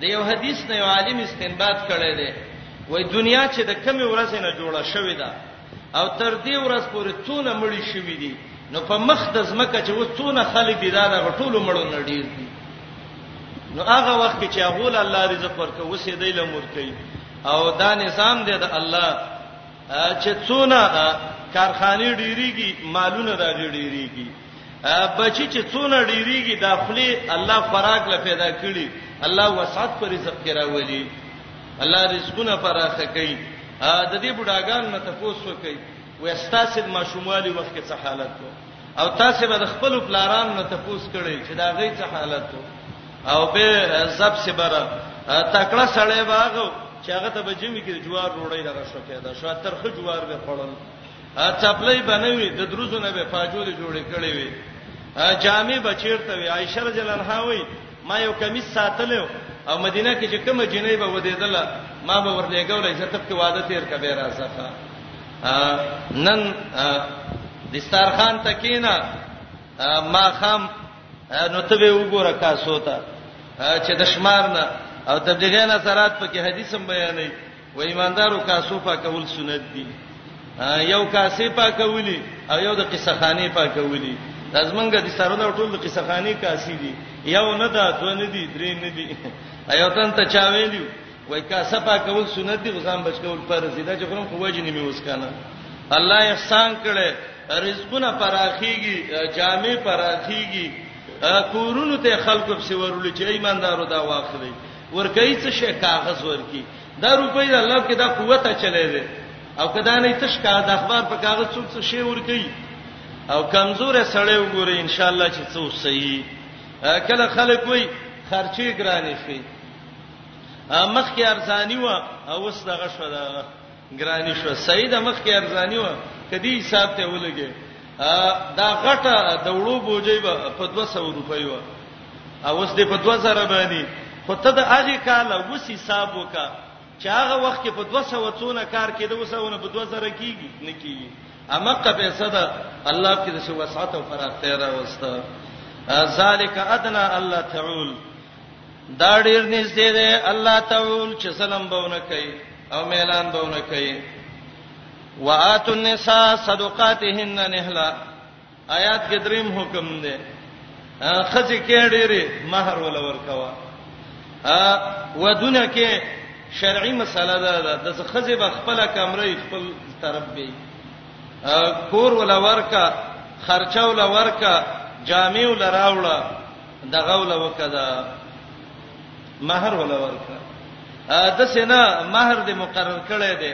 A: د یو حدیث نه یو عالم استنباط کړی دی وای دنیا چې د کمی ورځې نه جوړه شوې ده او تر دې ورځ پورې څونه مړی شوې دي نو په مخ د زمکه چې و څونه خلک دي دا د ټولو مړو نه ډیر دي نو هغه وخت چې هغه الله رزق ورکوي وسې دی لمر کوي او دا نظام دی د الله چې څونه کارخانه ډیریږي مالونه راغړي ډیریږي بچی چې څونه ډیریږي دا خلی الله خوراک له پیدا کړي الله وسعت پر رزق کې راولي الله رزقونه پراخه کوي د دې بډاګان نه تاسو کوي وې ستاسو د ماشوموالي وخت کې څه حالت وو او تاسو به د خپل پلاران نه تاسو کړي چې دا غي څه حالت وو او به زب سي بره تکړه سړی باغ چې هغه ته به جمی کې جوار روړی دغه شو پیدا شو ترخه جوار به خړل څپلۍ به نه وي، د دروزو نه به پاجورې جوړې کړې وي، جامې به چیرته وي؟ عایشه رضی الله عنها وایي، ما یو کمیس ساتلی و او مدینه کې چې کومه جینۍ به ودېدله، ما به ورلېږوله چې ته پکې واده تېر کړه، بیا راځه ښه. نن دسترخوان ته کېنه، ماښام نو ته به وګوره کاسو ته چې د شمار نه او تبلیغي نظرات پکې حدیث هم بیانوي. و ایماندارو کاسو پاکول سنت دي یو کاسې پاکولي او یو د قصه خانه پاکولي لازمنګ د سره د ټول د قصه خانه کاسې دي یو نه دا دوه نه دي درې نه دي ایو تن ته چا ویلو وای کاسه پاکول سنت دي غزان بچکول فرض دي دا چې کوم خو وجه نیمه وسکانه الله احسان کړي رزقونه پراخيږي جامع پراخيږي کورونو ته خلکو په سیورول چې ایماندارو دا واخلي ورکوي څه شي کاغذ ورکي دا روپۍ د الله کې دا قوت چلے دی او کدا نه تش کا د اخبار په کاغذ څوک څه شی ورکي او کمزور سړی وګوري ان شاء الله چې څو صحیح کله خلک وي خرچي ګرانې شي مخ کې ارزانی و او اوس دغه شو دا ګرانې شو صحیح د مخ کې ارزانی و کدی حساب ته ولګي دا غټه د وړو بوجي په 200 روپۍ و او اوس دې په 2000 باندې خو ته د هغه کال اوس حساب وکا چې هغه وخت کې په 200 څونه کار کېده اوس هونه په 2000 کېږي نه کېږي امقه پیسې ده الله کې د څه وسعت او فراغته راوسته ذالک ادنا الله تعول دا ډیر نږدې دی الله تعول چې سلام بونه کوي او ميلان بونه کوي واتو النساء صدقاتهن نهلا آیات کې دریم حکم دی خځه کې ډېری مہر ول ورکوا ا ودونه کې شرعي مسله ده د خځه به خپل کمره خپل طرف به کور ول ورکا خرچه ول ورکا جامع ول راوړه دغه ول وکدا مہر ول ورکا د سینا مہر دې مقرر کړی دی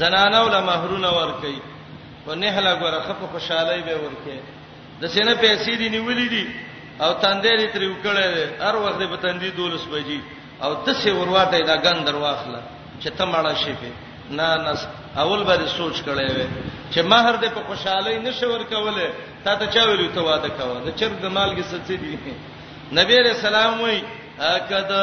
A: زنانو له مہرونه ورکي په نهله غره خپ خوشالۍ به ورکي د سینې پیسې دي نیولې دي او تندې دې تر وکړې هر وخت به تندې دولس بجې او د سې ورواته دا ګن درواخله چې ته ماړه شې په نه نس اول باندې سوچ کړې وې چې مہر دې په خوشالۍ نشه ورکوله تا ته چا ویلو ته واده کاوه د چرګ د مالګې سڅې دي نبی رسول الله وایي کده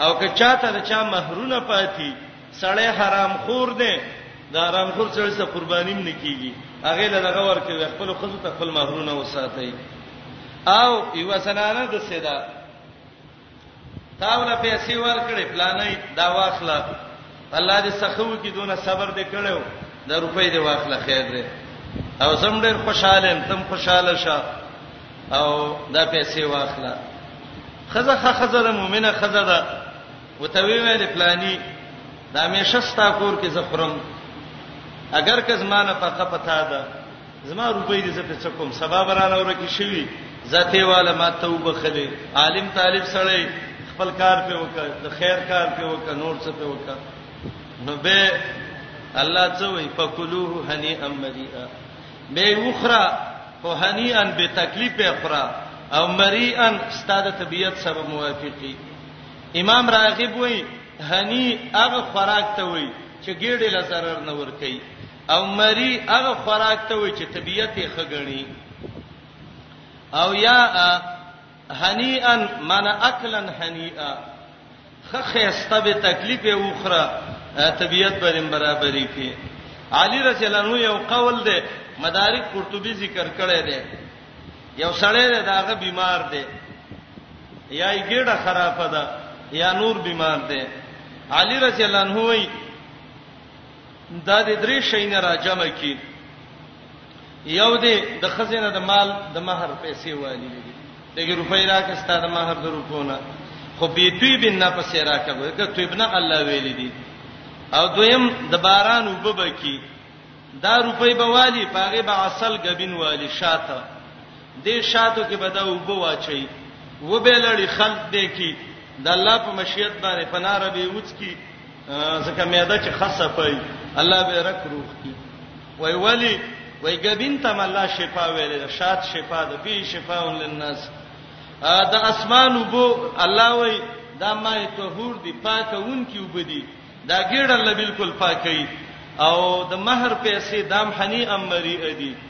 A: او که چاته د چا مہرونه پاتې سړی حرام خور دی دا حرام خور سره څه قرباني نه کیږي هغه له دغه ورکه خپل خود ته خپل مہرونه وساتي او یو سنانه د سیدا تاوله پیسې ورکړې پلانې دا واخله الله دې سخه وکي دونه صبر دې کړو دا روپۍ دې واخله خیر دې او زم ډېر خوشاله يم تم خوشاله شه او دا پیسې واخله خزه خزه د مؤمنه خزه ده وتوی ویل پلاني دا همیشه ستا کور کې زخرم اگر که زمانه په خپتا ده زما روپۍ دې زه په څه کوم سبا برانه ورکه شوی ذاته والا ما ته وبخلې عالم طالب سړی خپل کار په وکړ د خیر کار په وکړ نور څه په وکړ نو به الله څه وی فکلوه هنی امریئا به وخرا خو هنی ان به تکلیف اخرا او مریئا ستاده طبیعت سره موافقی امام راغب وی هنی هغه خوراک ته وی چې ګېډې له zarar نه ور کوي او مری هغه خوراک ته وي چې طبيعت یې خګنی او یا هنیئا من اکلن هنیئا خخېسته به تکلیف یې وخره طبيعت بریم برابرۍ کې علی رضی الله عنه یو قول دی مدارک قرطبی ذکر کړی دی یو سړی دی داغه بیمار دی یا یې ګډه خرابه ده یا نور بیمار دی علی رضی الله عنه وایي دا د درې شینه راجمه کی یو دی د خزینه د مال د مہر پیسې والی دی دغه روپۍ راکې ستاسو د مہر د روپونه خو بي توی بن نه پسې راکې ګوره توی بن الله ویل دی او دویم د باران وبب کی دا روپۍ به والی پاغه به اصل غبین والی شاته دې شاتو کې به دا وب واچي وبې لړی خلق دې کی د الله په مشیت باندې پناره به وڅ کی ځکه معده چې خاصه پي الله به رک روح کی وای ولی وای غبین تم الله شفا ویل شاد شفا د بی شفاء للناس د اسمان وبو الله وای دا ما طهور دی پاکون کی وبدی دا ګډه الله بالکل پاکي او د مہر پیسې دام حنی امری ادي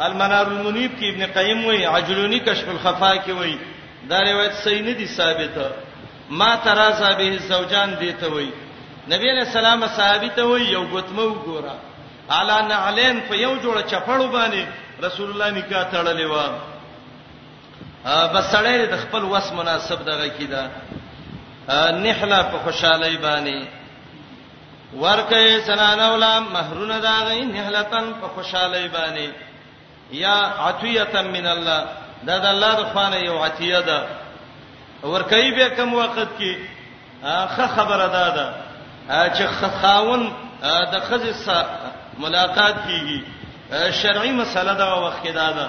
A: المنار المنیب کې ابن قیم وایي عجلونی کشف الخفا کې وایي دا روایت صحیح نه دي ثابته ما ترازا به زوجان دی ته وایي نبی علیہ السلام صحابي ته وایي یو غتمه وګوره علا نعلین په یو جوړه چپړو باندې رسول الله نکاح تړلې و بس سړی د خپل وس مناسب دغه کیده نحله په خوشحالي باندې ورکه زنانه ولا مہرونه دا غي نهلتن په خوشاله باندې یا عطیه من الله دا د الله د خوانه یو عطیه ده ورکه به کم وخت کې خه خبره ده ده چې خاون د خزې سره ملاقات کیږي شرعي مسله دا وخت کې ده ده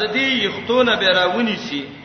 A: د دې یختونه به راونی سي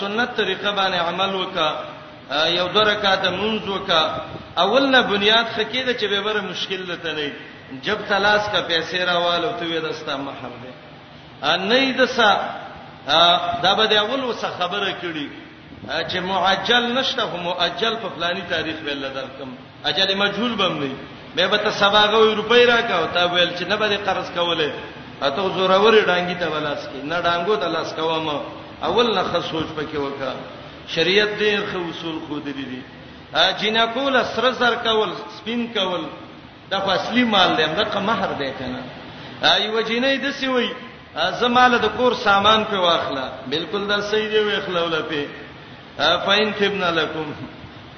A: سنت طریقه باندې عمل وکا یو دوه رکعات مونږ وکا اول نه بنیاد خکې ده چې به بره مشکل لته نه جب تلاش کا پیسې راوالو ته وې دستا محل ده نه دسا دا به د اول وس خبره کړي چې معجل نشته هم مؤجل په فلاني تاریخ ویل درکم اجل مجهول بم نه به به ته سبا غوي روپۍ راکا او تا ویل چې نه به قرض کوله اته زوروري ډانګي ته ولاس کې نه ډانګو ته لاس کوم اول نه خ سوچ پکې وکا شریعت دې خ اصول خو دې دي جنا کول سر سر کول سپین کول دا خو اصلي مال دی دغه مہر دی کنه ایو جنې د سی وای زماله د کور سامان په واخله بالکل دا صحیح دی وای خلوله په فاین تبنا لکم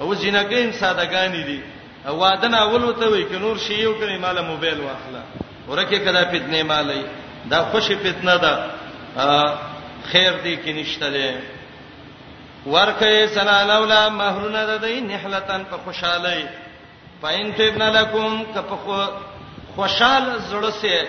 A: او جنګین سادهګانی دي واده نه اول وته وي ک نور شی یو کړي مال موبایل واخله ورکه کدا فتنه مالای دا خوشی فتنه ده خیر دی کې نشته ده ورکه سنا لولا مہرنا د دین نحلتن په خوشاله پاین تبنا لکم ک په خوشاله زړه سه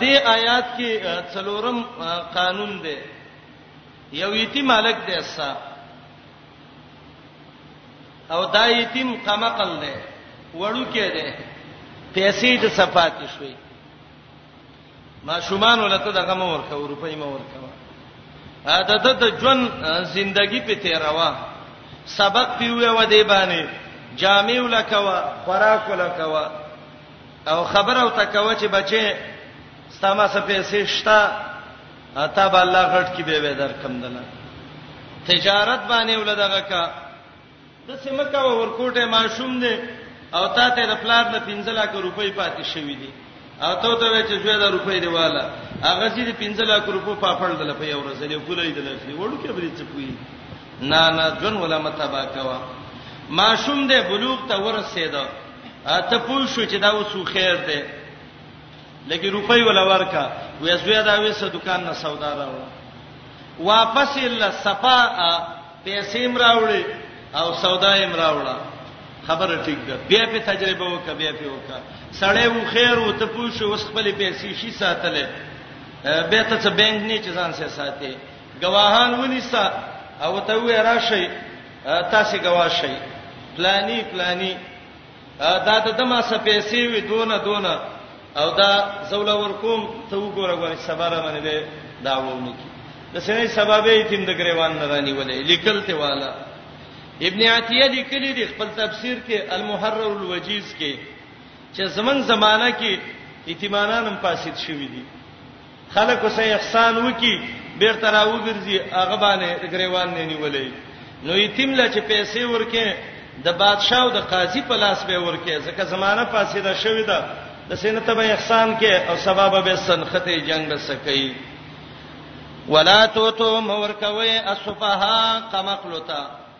A: دې آیات کې څلورم قانون دی یو یتیم مالک دی اسا او دا یتیم قمقل دی وړو کې دی پیسې د صفات شوي ما شومان ولته دغه مو ورکه روپۍ مو ورکه دا د د ژوند زندگی په تیروا سبق پیوې و دی باندې جامع ولکوا خوراک ولکوا او خبره او تکوه چې بچي ستا ما څه پیسې شتا اته به الله غټ کې به ودر کم دلا تجارت باندې ولدغه کا د سیمکا ورکوټه ماشوم دی او تا ته د پلار نه 15 لک روپۍ پاتې شوې دي او ته ته چې زوی دا روپۍ دی والا هغه چې 15 لک روپو پاپړ دل په یو ورځ دی کولای دل اخلي وړو کې بری څه کوي نه نه جون ولا متبا کوا ماشوم دې بلوغ ته ورسېده ته پوه شو چې دا وسو خیر دی لګي روپۍ ولا ورکا وې زوی دا وې څه دکان نه سودا راو واپس الا صفا پیسې مراوړې او سودا یې مراوړه خبره ټیک ده بیا په تجربه وکړه بیا په وکړه سړی و خیر او ته پوه شو اوس خپل پیسې شي ساتلې به ته څه بانک نه چې ځان سره ساتي گواهان ونیسا او ته وې راشي تاسې ګواه شئ پلانی پلانی دا د دما سپېسې وي دونه دونه او دا زول ورکوم ته وګوره غواړي صبر باندې به دا وونه کی د سینې سببې تیم د گریوان نه رانی ولې لیکل ته والا ابن عتیه لیکلی دی خپل تفسیر کې المحرر الوجیز کې چې زمنګ زمانہ کې ایتمانان هم فاسد شوی دي خلکو سه احسان وکي بیرته راوګرځي هغه باندې غریوان نه نیولې نو یتیم لا چې پیسې ورکې د بادشاه او د قاضي په لاس به ورکې ځکه زمانہ فاسده شوې ده د سینته به احسان کې او سبب به سنخته جنگ به سکی ولا تو تو مور کوي اسفها قمقلتا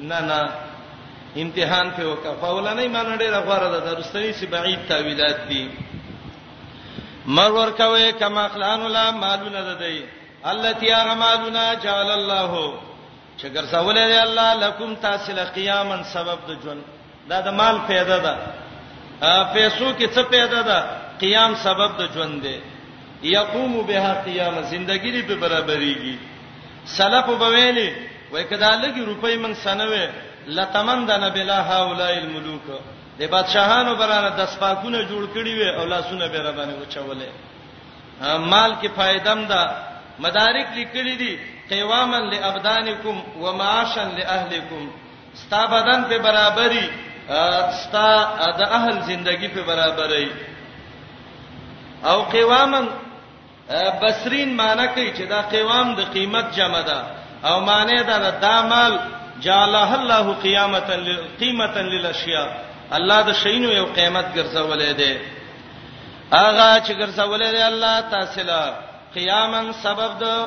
A: نه نه امتحان په وکا فولانه معنی ډیره غوړه ده درستوي چې بعید تعویلات دي مر ور کوي کما خلان ولا مالونه ده دی التي اغمالنا جعل الله چې ګرځولې دی الله لکم تاسو لقیامن سبب د ژوند دا د مال پیدا ده پیسو کې څه پیدا ده قیام سبب د ژوند دی یقوم بها قیام زندگی لري په برابرېږي سلف وبویلی وای کدا لګي روپۍ من سنوي لتمندنا بلا هؤلاء الملوک د بادشاهانو برانه د سپاکونه جوړ کړی وي او لاسونه به را باندې وچولې مال کې فائدم ده مدارک لیکلي دي قیواما لابدانکم ومعاشا لاهلکم ستا بدن په برابرۍ ستا د اهل زندگی په برابرۍ او قوامن بصرین معنی کوي چې دا قوام د قیمت جمع ده او معنی دا د دامال جعله الله قیامتا قیمتا للاشیاء الله د شینو یو قیمت ګرځولې ده اغه چې ګرځولې ده الله تعالی قیامن سبب ده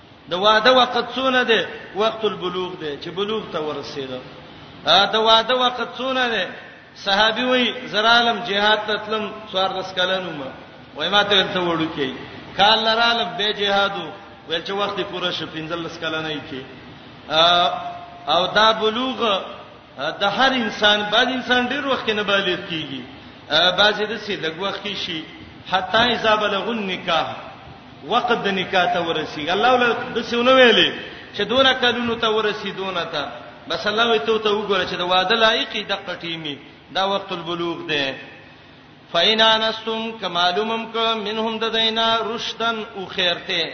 A: د واده وخت څونه دی وخت البلوغ دی چې بلوغ ته ورسېده د واده وخت څونه دی صحابي وای زرالم جهاد تتلم څوار لس کلنو ما وای ما ته ته وړو کې کال لرالم به جهادو ول چې وخت پوره شو 15 لس کلنې کې او دا بلوغ د هر انسان بعض انسان ډیر وخت کې نه بالغ کیږي بعضی د سې لږ وخت کې شي حتا اذا بلغ النکاح وقت د نکاح ته ورسی الله ول د سونه ویلې چې دونه کلونو ته ورسی دونه ته بس الله وي ته ته وګوره چې د واده لایق د قټیمی دا وخت البلوغ دی فإن انستم کمالومم ک منهم ددینا رشدن او خیرته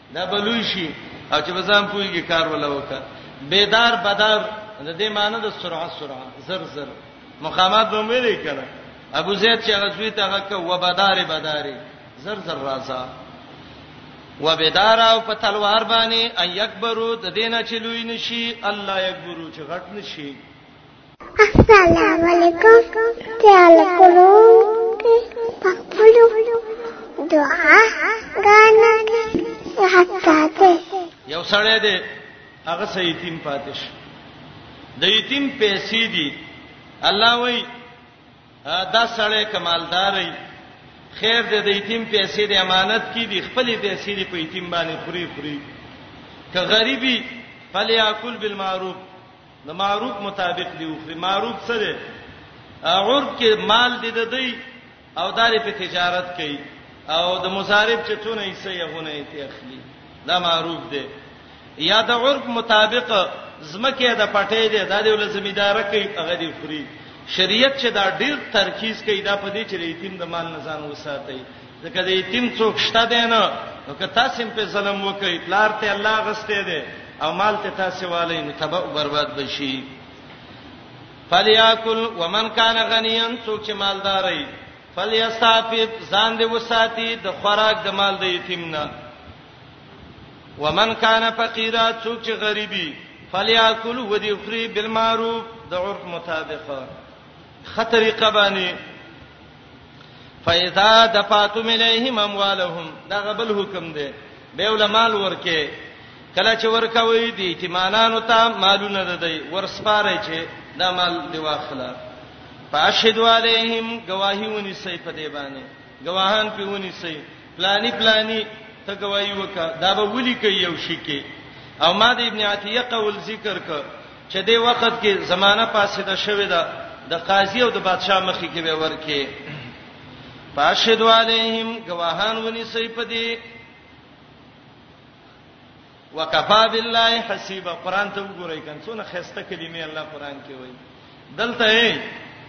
A: دا بلوي شي او چې بزام پويږي کار ولا وکا بیدار بدر د دې معنی د سرعت سرعت زر زر مقامات به مې لیکل ابو زید چې غزوی ته غک و بدار بداري زر زر راځه و بدار او په تلوار باندې ايکبرو د دینه چې لوی نشي الله يکبرو چې غټ نشي
B: السلام علیکم خیال کولو کې پخپلو دعا غانا کې حتا ته
A: یو سړی دی هغه سیتیم پاتش د یتیم پیسې دي الله وای دا سړی کمالداري خیر دې د یتیم پیسې د امانت کې دي خپل پیسې دې په یتیم باندې خوري خوري که غریبي فلیاکل بالمعروف د معروف مطابق دی وخوري معروف څه دی عرب کې مال دی د دی او داري په تجارت کوي او د مصارف چې څونه یې سې یغونه یې اخلي دا معروف دی یا د عرب مطابق زمکه د پټې دی دا دی ول زمیدار کوي هغه دی خوري شریعت چې دا ډیر ترکیز کوي دا په دې چې یتیم د مال نه ځان وساتي ځکه د یتیم څوک شته دی نه نو که تاسو هم په ظلم وکړئ پلار ته الله غسته دی او مال ته تاسو والی نو تبع برباد بشي فلیاکل ومن کان غنیا څوک چې مالدار وي فلیستعفف ځان دې وساتي د خوراک د مال د یتیم نه ومن کان فقیرا څوک چې غریبي فلیاکل ودی خری بالمعروف د عرف مطابق خطرې قبانی فاذا دفعتم الیهم اموالهم دا غبل حکم دی به ول مال ورکه کله چې ورکوي دي ایتمانانو ته مالونه ده دی ورسپاره چې دا مال دی واخله فاشهد علیهم گواہی ونی سي په دی باندې گواهان په ونی سي پلانی پلانی ته گواہی وکا دا به ولي کوي یو شي کې او ما د ابن عتیه قول ذکر ک چې دې وخت کې زمانہ فاسده شوې ده د قاضي او د بادشاه مخې کې به ورکه فاشهد علیهم گواهان ونی سي پدی وکفا بالله حسیبا قران ته وګورئ کله څونه خسته کلمې الله قران کې وایي دلته یې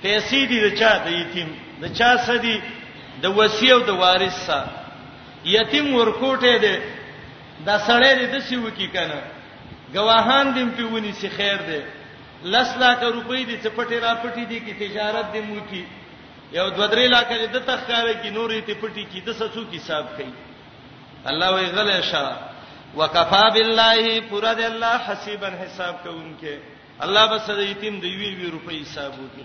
A: پیسې دي د چا د یتیم د چا سدي د وصی او د وارث سره یتیم ورکوټه دی دا سړی دې د سی وکی کنه ګواهان دې په ونی سي خیر دی لس لاکه روپۍ دې څه پټې را پټې دي کې تجارت دې مو کی یو دو درې لاکه دې د تخکار کې نورې ته پټې کی د سڅو کی حساب کوي الله وی غلې شا وکفا بالله پر دې الله حسیبن حساب کوونکې الله بس دې یتیم دې وی وی روپۍ حساب وکړي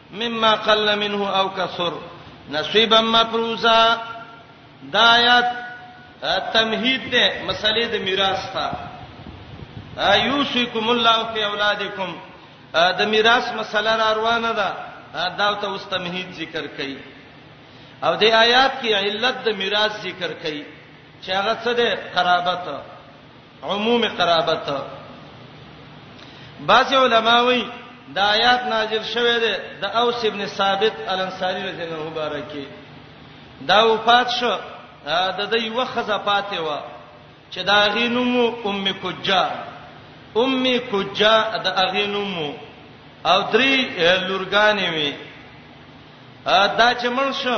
A: مما قل منه او کثر نصيبا مفروزا دا آیات تمهید ده مسلې د میراث ته ایوسیکم الله فی اولادکم د میراث مسله را روانه ده دا ته اوس تمهید ذکر کړي او د آیات کې علت د میراث ذکر کړي چې هغه څه ده قرابت عموم قرابت بعض علما وایي د آیات نازل شوه دی د اوس ابن ثابت الانصاری رضی الله مبارکي دا وفات شو د دې وخزه پاتې و چې دا غینمو ام کجا ام کجا د اغینمو او درې لورګانې وي دا چې مړ شو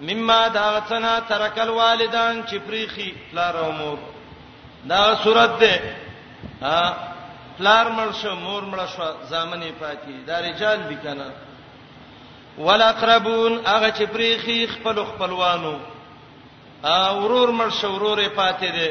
A: مما دا غتنا ترک الوالدان چې پریخي پلار او مور دا صورت ده پلار مړ شو مور مړ شو زامنې پاتې دا رجال دي کنه ولاقربون هغه چې پریخي خپل خپلوانو ورور مړ شو ورورې پاتې دي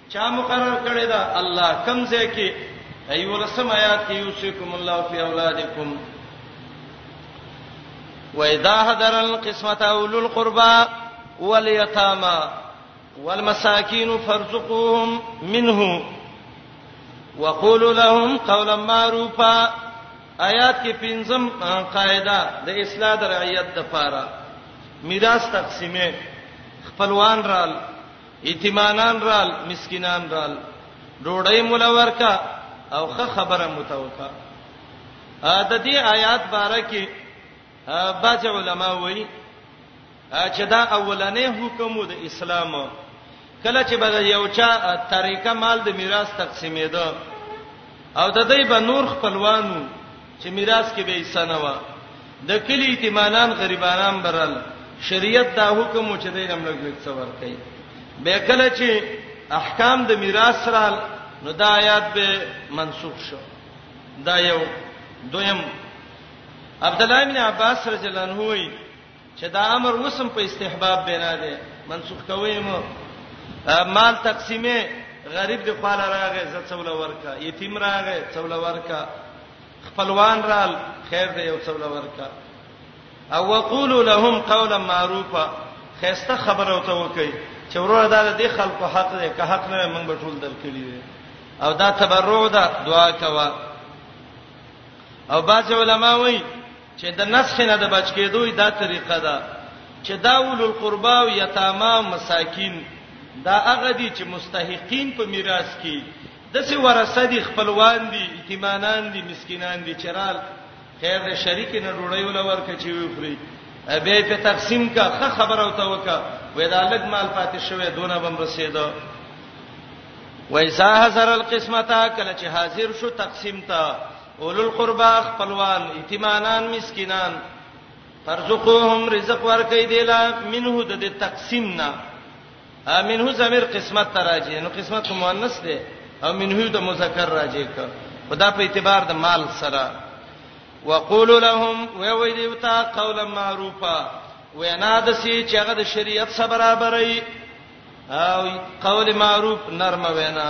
A: چا مقرر کړی دا الله کم ځای کې ایو لسم آیات کې یوسیکم الله فی اولادکم واذا حضر القسمه اولو القربى واليتامى والمساکین فرزقوهم منه وقولوا لهم قولا معروفا آیات کې پنځم قاعده د اصلاح د رعیت د پاره میراث تقسیمه خپلوان رال یتیمانان رال مسکینان رال ډوډۍ مولا ورکا او خه خبره متوکا د دې آیات باره کې بعض علما وایي چې دا اولنې حکم د اسلام کله چې به یو چا طریقه مال د میراث تقسیمېده او د دې به نور خپلوانو چې میراث کې به حصہ نه و د کلی ایتمانان غریبانان برل شریعت دا حکم و چې دینم لګوي څه ور کوي به کله چې احکام د میراث را نو دا آیات به منسوخ شو دا یو دویم عبد الله بن عباس رضی الله عنه وی چې دا امر وسم په استحباب بنا دی منسوخ کوي مو مال تقسیمه غریب دی خپل راغې زه څول ورکا یتیم راغې څول ورکا خپلوان رال خیر دی یو څول ورکا او وقولو لهم قولا معروفا خسته خبره او ته وکي چې ورور دا د خلکو حق دی که حق نه موږ به ټول درکړي وي او دا تبرع ده دعا کوا او باج علماوی چې د نسخ نه د بچ کېدو دا طریقه ده چې دا اول القربا او یتاما مساکین دا هغه دي چې مستحقین په میراث کې د څه ورثه دي خپلوان دي یتیمانان دي مسکینان دي چرال خیر د شریک نه ډوړی ولا ورکه چې وی خوري به په تقسیم کا خه خبر او توکا وې دا لګ مال پاتې شوه دونه بم رسیدو وایسا حضر القسمتا کله چې حاضر شو تقسیم ته اولو القربا خپلوان یتیمانان مسکینان ترزقوهم رزق ورکې دیلا منه د تقسیم نه منه زمیر قسمت تراجی نو قسمت مؤنث دی او منه د مذکر راجی ک خدا په اعتبار د مال سره وقول لهم و وی دیوتا قولا معروفا وینا د سی چې هغه د شریعت سره برابرې او قول معروف نرم وینا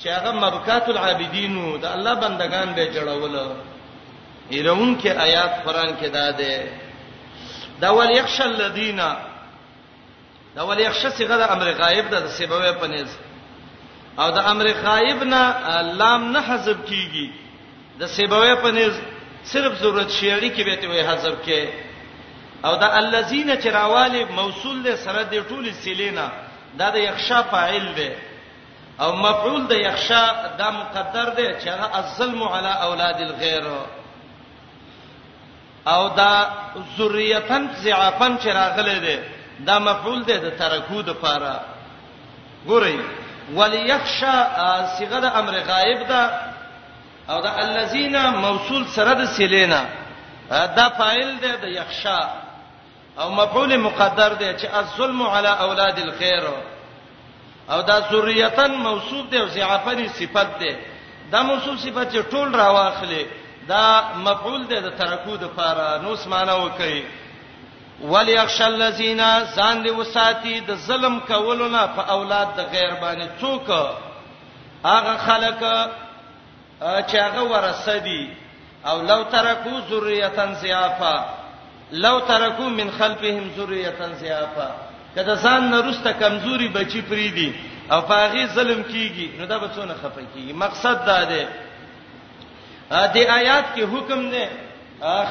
A: چې هغه مبکات العابدین وو د الله بندگان به جړول ایرون کې آیات قران کې دا ده دا ول یخش الذین دا ول یخش صيغه د امر غایب د سبب په نس او د امر غایب نه لام نه حذف کیږي د سبب په نس صرف ضرورت شیعری کې به ته وي حذف کې او دا الذین چراوالی موصول له سره د ټولی سلینا دا د یخشا فاعل دی او مفعول د یخشا دا مقدر دی چې هغه الظلم علی اولاد الغیر او دا ذریتن ضعفن چې راغله ده دا مفعول ده د ترکو د پاره ګورئ وليخشى صيغه د امر غائب ده او دا الذين موصول سره د سلینا دا فاعل ده د یخشا او مفعول مقدر دی چې الظلم علی اولاد الخير او دا ذریتن موصوف دی او ضعفنی صفت دی دا موصوف صفت چې ټول راواخلې دا مفعول دی د ترکو د فاره نو سمانه وکي وليخش الذين ځان دی وساتي د ظلم کولونه په اولاد د غیر باندې څوک هغه خلک چې هغه ورثه دي او لو ترکو ذریه ضعافا لو ترکو من خلفهم ذریه ضعافا کله ځان نرسته کمزوري بچی پری دي او پاغي ظلم کیږي نو دا به څونه خفه کیږي مقصد دا دی د آیات کې حکم نه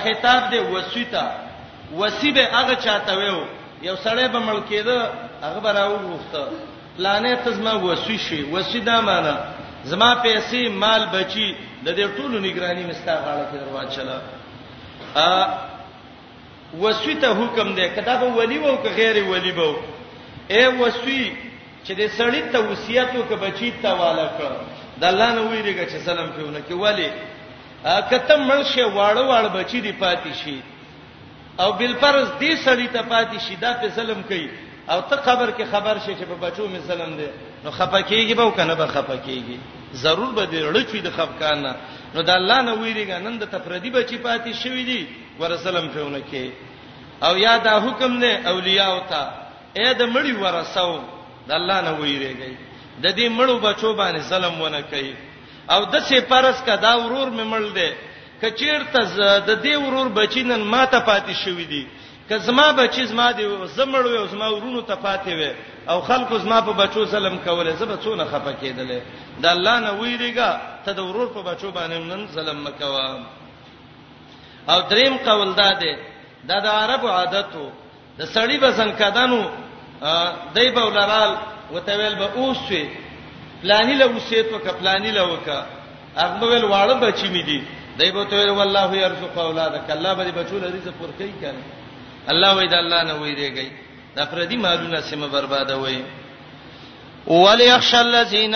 A: خطاب دی وسیتا وسیبه هغه چاته ویو یو سړی به ملکیده هغه براو وخته پلانې ته زما وسوي شي وسي دا معنی زما پیسې مال بچي د دې ټولو نگرانی مستا غاړه کې درواچله ا وسوي ته حکم دی کدا به ولی وو که غیر ولی وو اے وسوي چې د سړی ته وصیت وک بچی ته والا کړ د الله نه ویریږي چې سلام پیونه کې ولی کته مړ شي واړه واړه بچی دی پاتې شي او بالفرض دې سړی ته پاتې شي دا په ظلم کوي او ته قبر کې خبر شې چې په بچو می ظلم دی نو خپکیږي به کنه به خپکیږي ضرور به دې لړچوي د خپکان نه نو د الله نه ویریږي نن د تفردی بچی پاتې شوی دی ور ظلم پیونه کې او یا دا حکم نه اولیاء او تا اې د مړی ورسو د الله نه ویریږي د دې مړو بچو باندې ظلم ونه کوي او د سه پرس کا دا ورور مې مړ دی کچیرته د دې ورور بچی نن ما ته پاتې شوې دي که زما بچی زما دی زمړ وي او زما ورونو ته پاتې وي او خلکو زما په بچو ظلم کوله زبه څونه خپه کېدل د الله نه ویریګا ته د ورور په بچو باندې نن ظلم مکوا او دریم قول دا دی دا د عربو عادتو د سړی به زنکدانو دای به ولرال وتویل به اوسوي پلاني له وسیت وک پلاني له وک هغه ویل واړه بچی می دي دای به تویل والله يرزق اولادک الله به بچو لري ز پور کوي کنه الله وای د الله نه وای دیږي دا پردي مالونه سم برباده وای وليخش الذين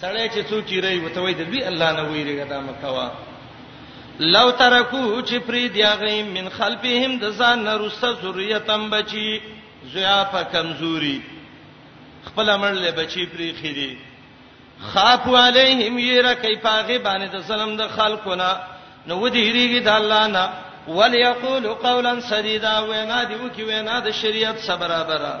A: سړی چې څو چیرې وته وای د وی الله نه ویریږه دا مکوا لو ترکو چې پری دیغه من خلفهم د ځان نرسته ذریتم بچی ضعف کمزوري خپل امر له بچی پری خېری خاف علیهم یرا کیفاغه باندې د سلام د خلقنا نو ودی هریږي د الله نه وليقول قولا سديدا وینا دی وکي وینا د شریعت سره برابره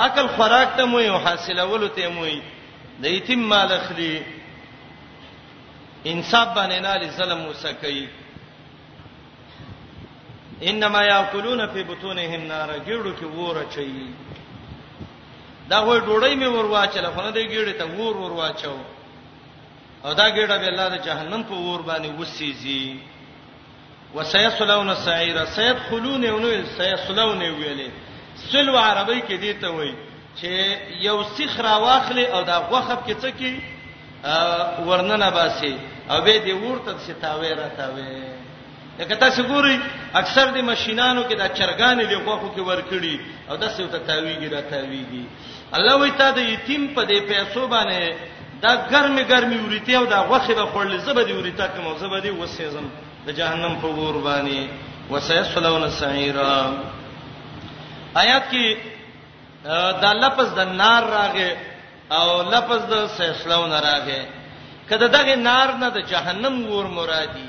A: عقل خوراک ته موي او حاصلولو ته موي د یتیم مال اخلي انصاف باندې نه لري ظلم وسکي انما یاکلون فی بطونهم نار ګړو کې وره چي دا وې ډوړی می ور واچل خو نه دی ګړې ته ور ور واچو او دا ګړه به الله د جهنم په ور باندې وسیږي وسيصلون سعيرا سيد خلون یو نو سيصلون ویلې سلو عربی کې دی ته وای چې یو سیخ را واخلې او دا غوخب کې څه کی ورننه باسي او به دې ورته ستاوي راتاوي لکه تاسو ګورئ اکثر د ماشينانو کې دا چرګانې دی غوخو کې ورکړي او د سیو ته تاویږي را تاویږي الله وی تا د یتیم په دې پیسو باندې دا ګرمه ګرمه وریته او دا غوخه به خړل زبدي وریته کوم زبدي وسېزم د جهنم په ور باندې وسيصلون سعيرا آیات کې دا لفظ د نار راغې او لفظ د سيصلون راغې کله دغه نار نه د جهنم ور مرادي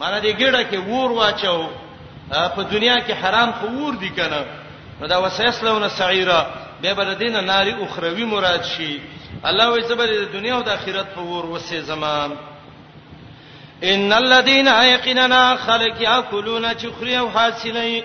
A: معنی دې ګډه کې ور واچو په دنیا کې حرام خو ور دي کنه نو دا وسیسلون سعیرا به بل دین ناری اخروی مراد شي الله وې زبر د دنیا او د آخرت په ور وسې زمان ان الذين يقيننا خلق ياكلون چخري او حاصلين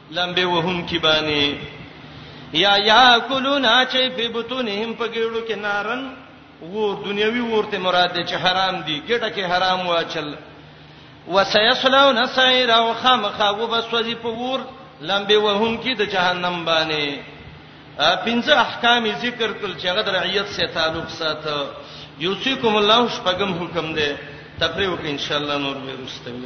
A: لمبه وهم کی باندې یا یا کلونا چی په بطونهم په ګړو کې نارن ور دنیوي ورته مراد دي چې حرام دي ګټه کې حرام واچل وسيصلون سعيرا وخامخا وبسوځي په ور لمبه وهم کې د جهنم باندې پنځه احکام ذکر کول چې هغه د رعیت سره تعلق ساته یوسیکم الله شپږم حکم دی تفریح وکړئ ان شاء الله نور به رستوي